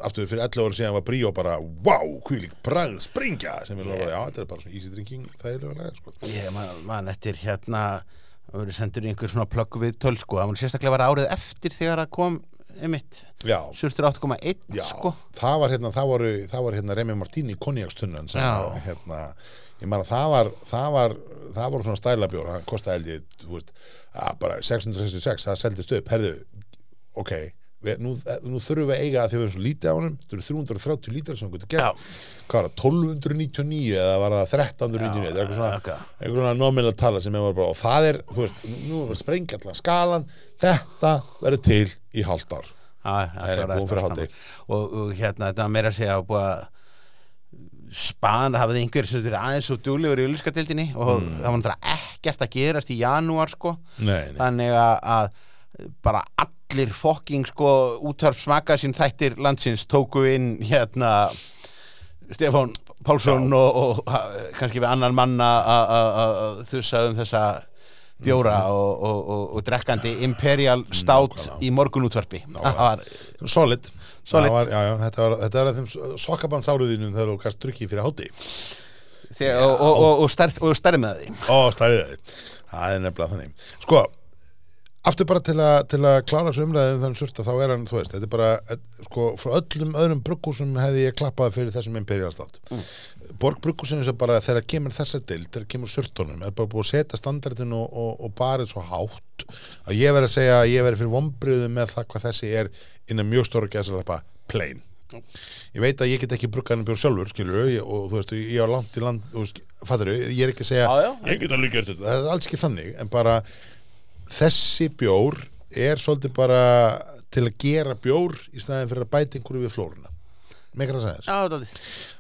aftur fyrir 11 árum síðan var Bríó bara, wow, hvílík bragð springja sem er bara, já, þetta er bara svona easy drinking þægilega, sko. Ég man, man eftir hérna það verið sendur í einhver svona plöggu við töl sko, það var sérstaklega var árið eftir þegar það kom einmitt, Já, surtur 8,1 já, sko, það var hérna, það voru, það var hérna Remi Martíni í konjakstunnan sem, hérna, ég man að það var, það var, það voru svona stælabjór, hann kostaði held ég, þú að bara 666, það seldist upp, herðu, ok, við, nú, nú þurfum við að eiga að því við erum svo lítið á honum, þetta eru 330 lítrar sem við getum gert, hvað var það, 1299 eða var það 1399, þetta er eitthvað svona, ok. einhvern svona nominal tala sem er bara, og það er, þú veist, nú- er að sprengja allan skalan, þetta verður til í Nei, nei, kláraðist búin fyrir saman. og, og hérna, þetta var meira að segja að búið að span, hafði einhver sem þetta aðeins svo duglegur í ulliskadildinni og Hmm. það var náttúrulega ekkert að gerast í janúar sko, Nei, nei. þannig að, að bara allir fokking sko útvarpsmaka sín þættir landsins tóku inn hérna Stefán Pálsson og, og ha- kannski við annan manna að- að að þusa um þessa bjóra og, og, og, og drekkandi Imperial Stout Nákvæmlega. í morgunútvarpi. Það Solid. Það Var, já, já, þetta, var, þetta var þeim sokkabandsáruðinum þegar þú gast drukkið fyrir hátti Þegar, og, og, og, og, stærð, og stærð með því Það er nefnilega þannig. Sko, aftur bara til, a, til að klára þessu umræðin þannig surta þá er hann, þú veist, þetta er bara et, sko, frá öllum öðrum bruggúsum hefði ég klappað fyrir þessum imperial státt mm. Borg bruggúsinu sem bara þegar kemur þessa dild, þegar kemur surtunum er bara búið að setja standardin og, og, og barið svo hátt að ég verð að segja að ég verð fyrir vombriðu með það hvað þessi er innan mjög stóra gæsalapa plain ég veit að ég get ekki bruggaðan bjór sjálfur skilur ég, og þú veist, ég var langt í land fattur ég er ekki að segja Já, já. ég get alveg gert þetta, það er alls ekki þannig en bara þessi bjór er svolítið bara til að gera bjór í staðin fyrir að bæta einhverju við flóruna. Með ekki að segja þess Já, þetta er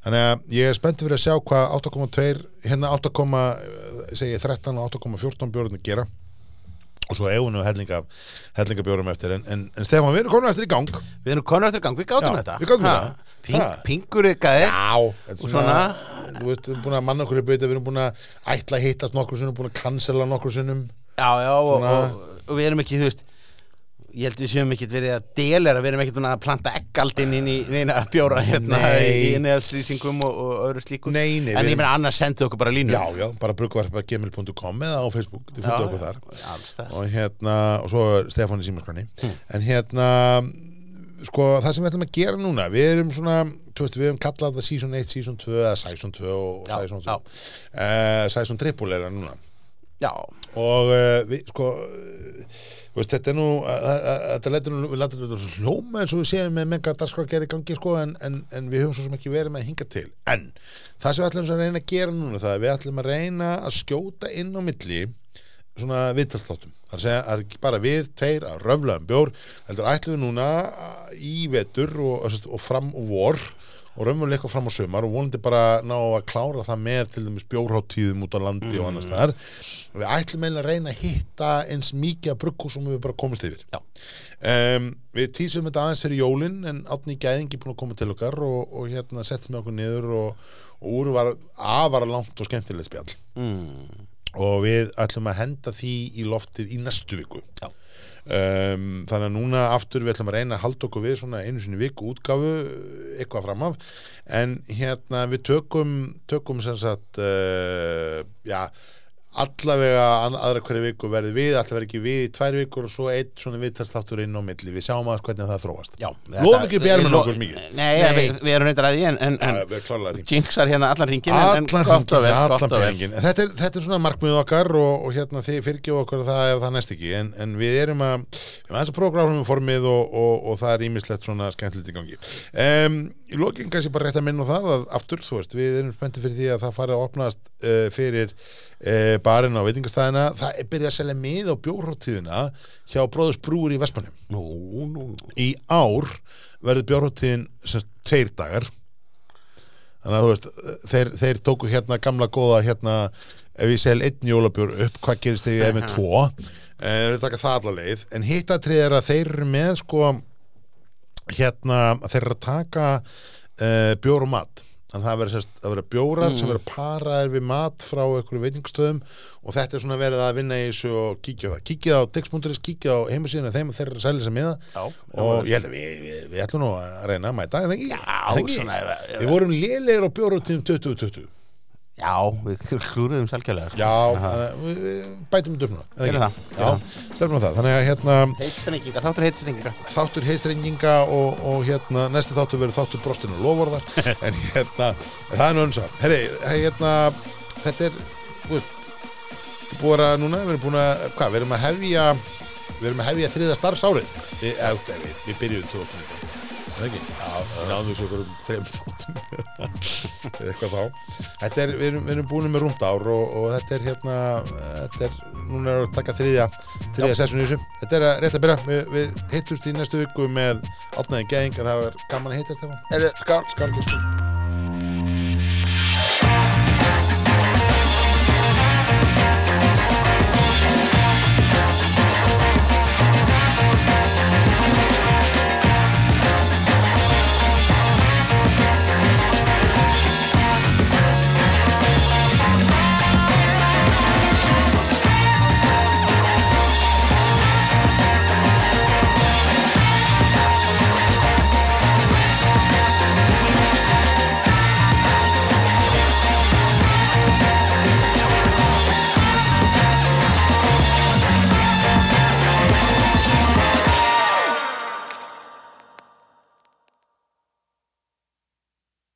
þannig að ég er spenntið fyrir að sjá hvað 8,2 hérna 8, segi ég 13 og 8,14 bjórnir gera. Og svo eigunu hellinga hellingabjórum eftir en, en, en Stefán, við erum komin eftir í gang. Við erum konur eftir gang, við gátum Já, þetta. við gátum Ha, þetta. Ping, Ha. Pingur ykkar er Já, Og svona, þú veist, við erum búin að manna okkur í bauta, við erum búin að ætla að hittast nokkur sinnum, búin að cancela nokkur sinnum. Já, já, og, Svona- og, og við erum ekki, þú veist Ég held við séum ekkert verið að delera Við erum ekkert að planta eggaldinn inn í að bjóra hérna Nei. í inniðalslýsingum og, og öðru slíku Nei, nei, En ég erum- meina annars sendu okkur bara línu Já, já, bara bruggvarpa.gmail.com eða á Facebook, þið fundu okkur þar. Og hérna, og svo Stefán í símaskrani. Hm. En hérna, sko, það sem við ætlum að gera núna, við erum svona, þú veist, við hefum kallað það Season 1, Season 2 eða Season 2 og Já, Season 2. já. Uh, Season Triple er það núna. Já, og uh, við sko þú veist, þetta er nú að- að- að- þetta letur nú, við látum þetta hljóma eins og við séum með menga dagskrágerð í gangi sko en, en, en við höfum svo sem ekki verið með að hinga til. En það sem við ætlum að reyna að gera núna það er við ætlum að reyna að skjóta inn á milli svona viðtalsþáttum. Það er að segja, er ekki bara við tveir að röfla um bjór, heldur ætlum við núna í vetur og, og fram og vor og raunverulega eitthvað fram á sumar og vonandi bara ná að klára það með til dæmis bjórháttíðum út á landi og annars þar við ætlum eiginlega að reyna að hitta eins mikið að bruggu sem við bara komast yfir. Um, við tísum þetta aðeins fyrir jólin en átni gæðingi búin að koma til okkar og, og hérna setts með okkur niður og, og úr var afara langt og skemmtilegt spjall. Mm. og við ætlum að henda því í loftið í næstu viku. Já. Um, þannig að núna aftur við ætlum að reyna að halda okkur við svona einu sinni viku útgáfu eitthvað fram af. En hérna við tökum tökum sem sagt uh, já allavega aðra hverju viku verði við allavega ekki við í tvær vikur og svo einn svona viðtalstáttur inn á milli. Við sjáum að hvernig það þróast. Já Lofum ekki Lo- okkur mikið. Nei, Nei. Við, við erum reyndar að því en, en, Já, en við erum klárlega því. jinxar hérna allan ringin en, en allan gott allan En þetta er, þetta er svona markmið okkar og, og hérna þið fyrirgjöf okkur það ef það næst ekki. En, en við erum að við erum aðeins að prógráfum formið og, og, og það er ímislegt svona skemmtilegt í gangi. Um, í lokin kannski bara rétt að minna það að aftur, þú veist, við erum spenntið fyrir því að það fari að opnast uh, fyrir uh, barinn á veitingastæðina það er byrjað að selja mið á bjórháttíðina hjá Bróðus Brúur í Vestmannum Nú, nú, nú. Í ár verður bjórháttíðin semst tveir dagar. Þannig að þú veist, þeir, þeir tóku hérna gamla góða hérna ef ég sel einn jólabjór upp, hvað gerist þegar ég er með tvo? Eh, þeir taka það alla leið. En hittatrið er að þeir eru með sko hérna, þeir eru að taka uh, bjór og mat. Þannig að það verður vera bjórar sem verður paraðir við mat frá einhverju veitingastöðum og þetta er svona verið að vinna í þessu og kíkja á það, kíkja á Dix.is, kíkja á heimasíðuna þeim og þeir eru að selja þess að miða og ég held að við, við, við ætlum nú að reyna að mæta, það það ekki? Við vorum lélegir á bjórutíðum 2020 Já, við klúruðum sælkjælega sko. Já, við, bætum Gerum ekki? það, stefnum á það. Þannig að hérna Heitstrengingar, þáttur heitstrengingar. Þáttur heistrenginga og, og hérna næsti þáttur verður þáttur brostinu og lovorðar en hérna, það er nú önsa Herri, hérna, þetta er veist, þetta búið að núna, við erum búin að, hvað, við erum að hefja við erum að hefja þriða starfsárið. Við, við, við byrjuðum 2019 Það ekki? Já, við náðum þessu okkur um þreim þáttum. Eða eitthvað þá. Er, við erum, við erum búin með rúmt ár og, og þetta er hérna þetta er, núna er að taka þriðja þriðja sessun í þessu, þetta er að rétt að byrja. Við, við hittumst í næstu viku með átnaðin gæðing en það var gaman að hittast Stefán Er, skál Skál, skál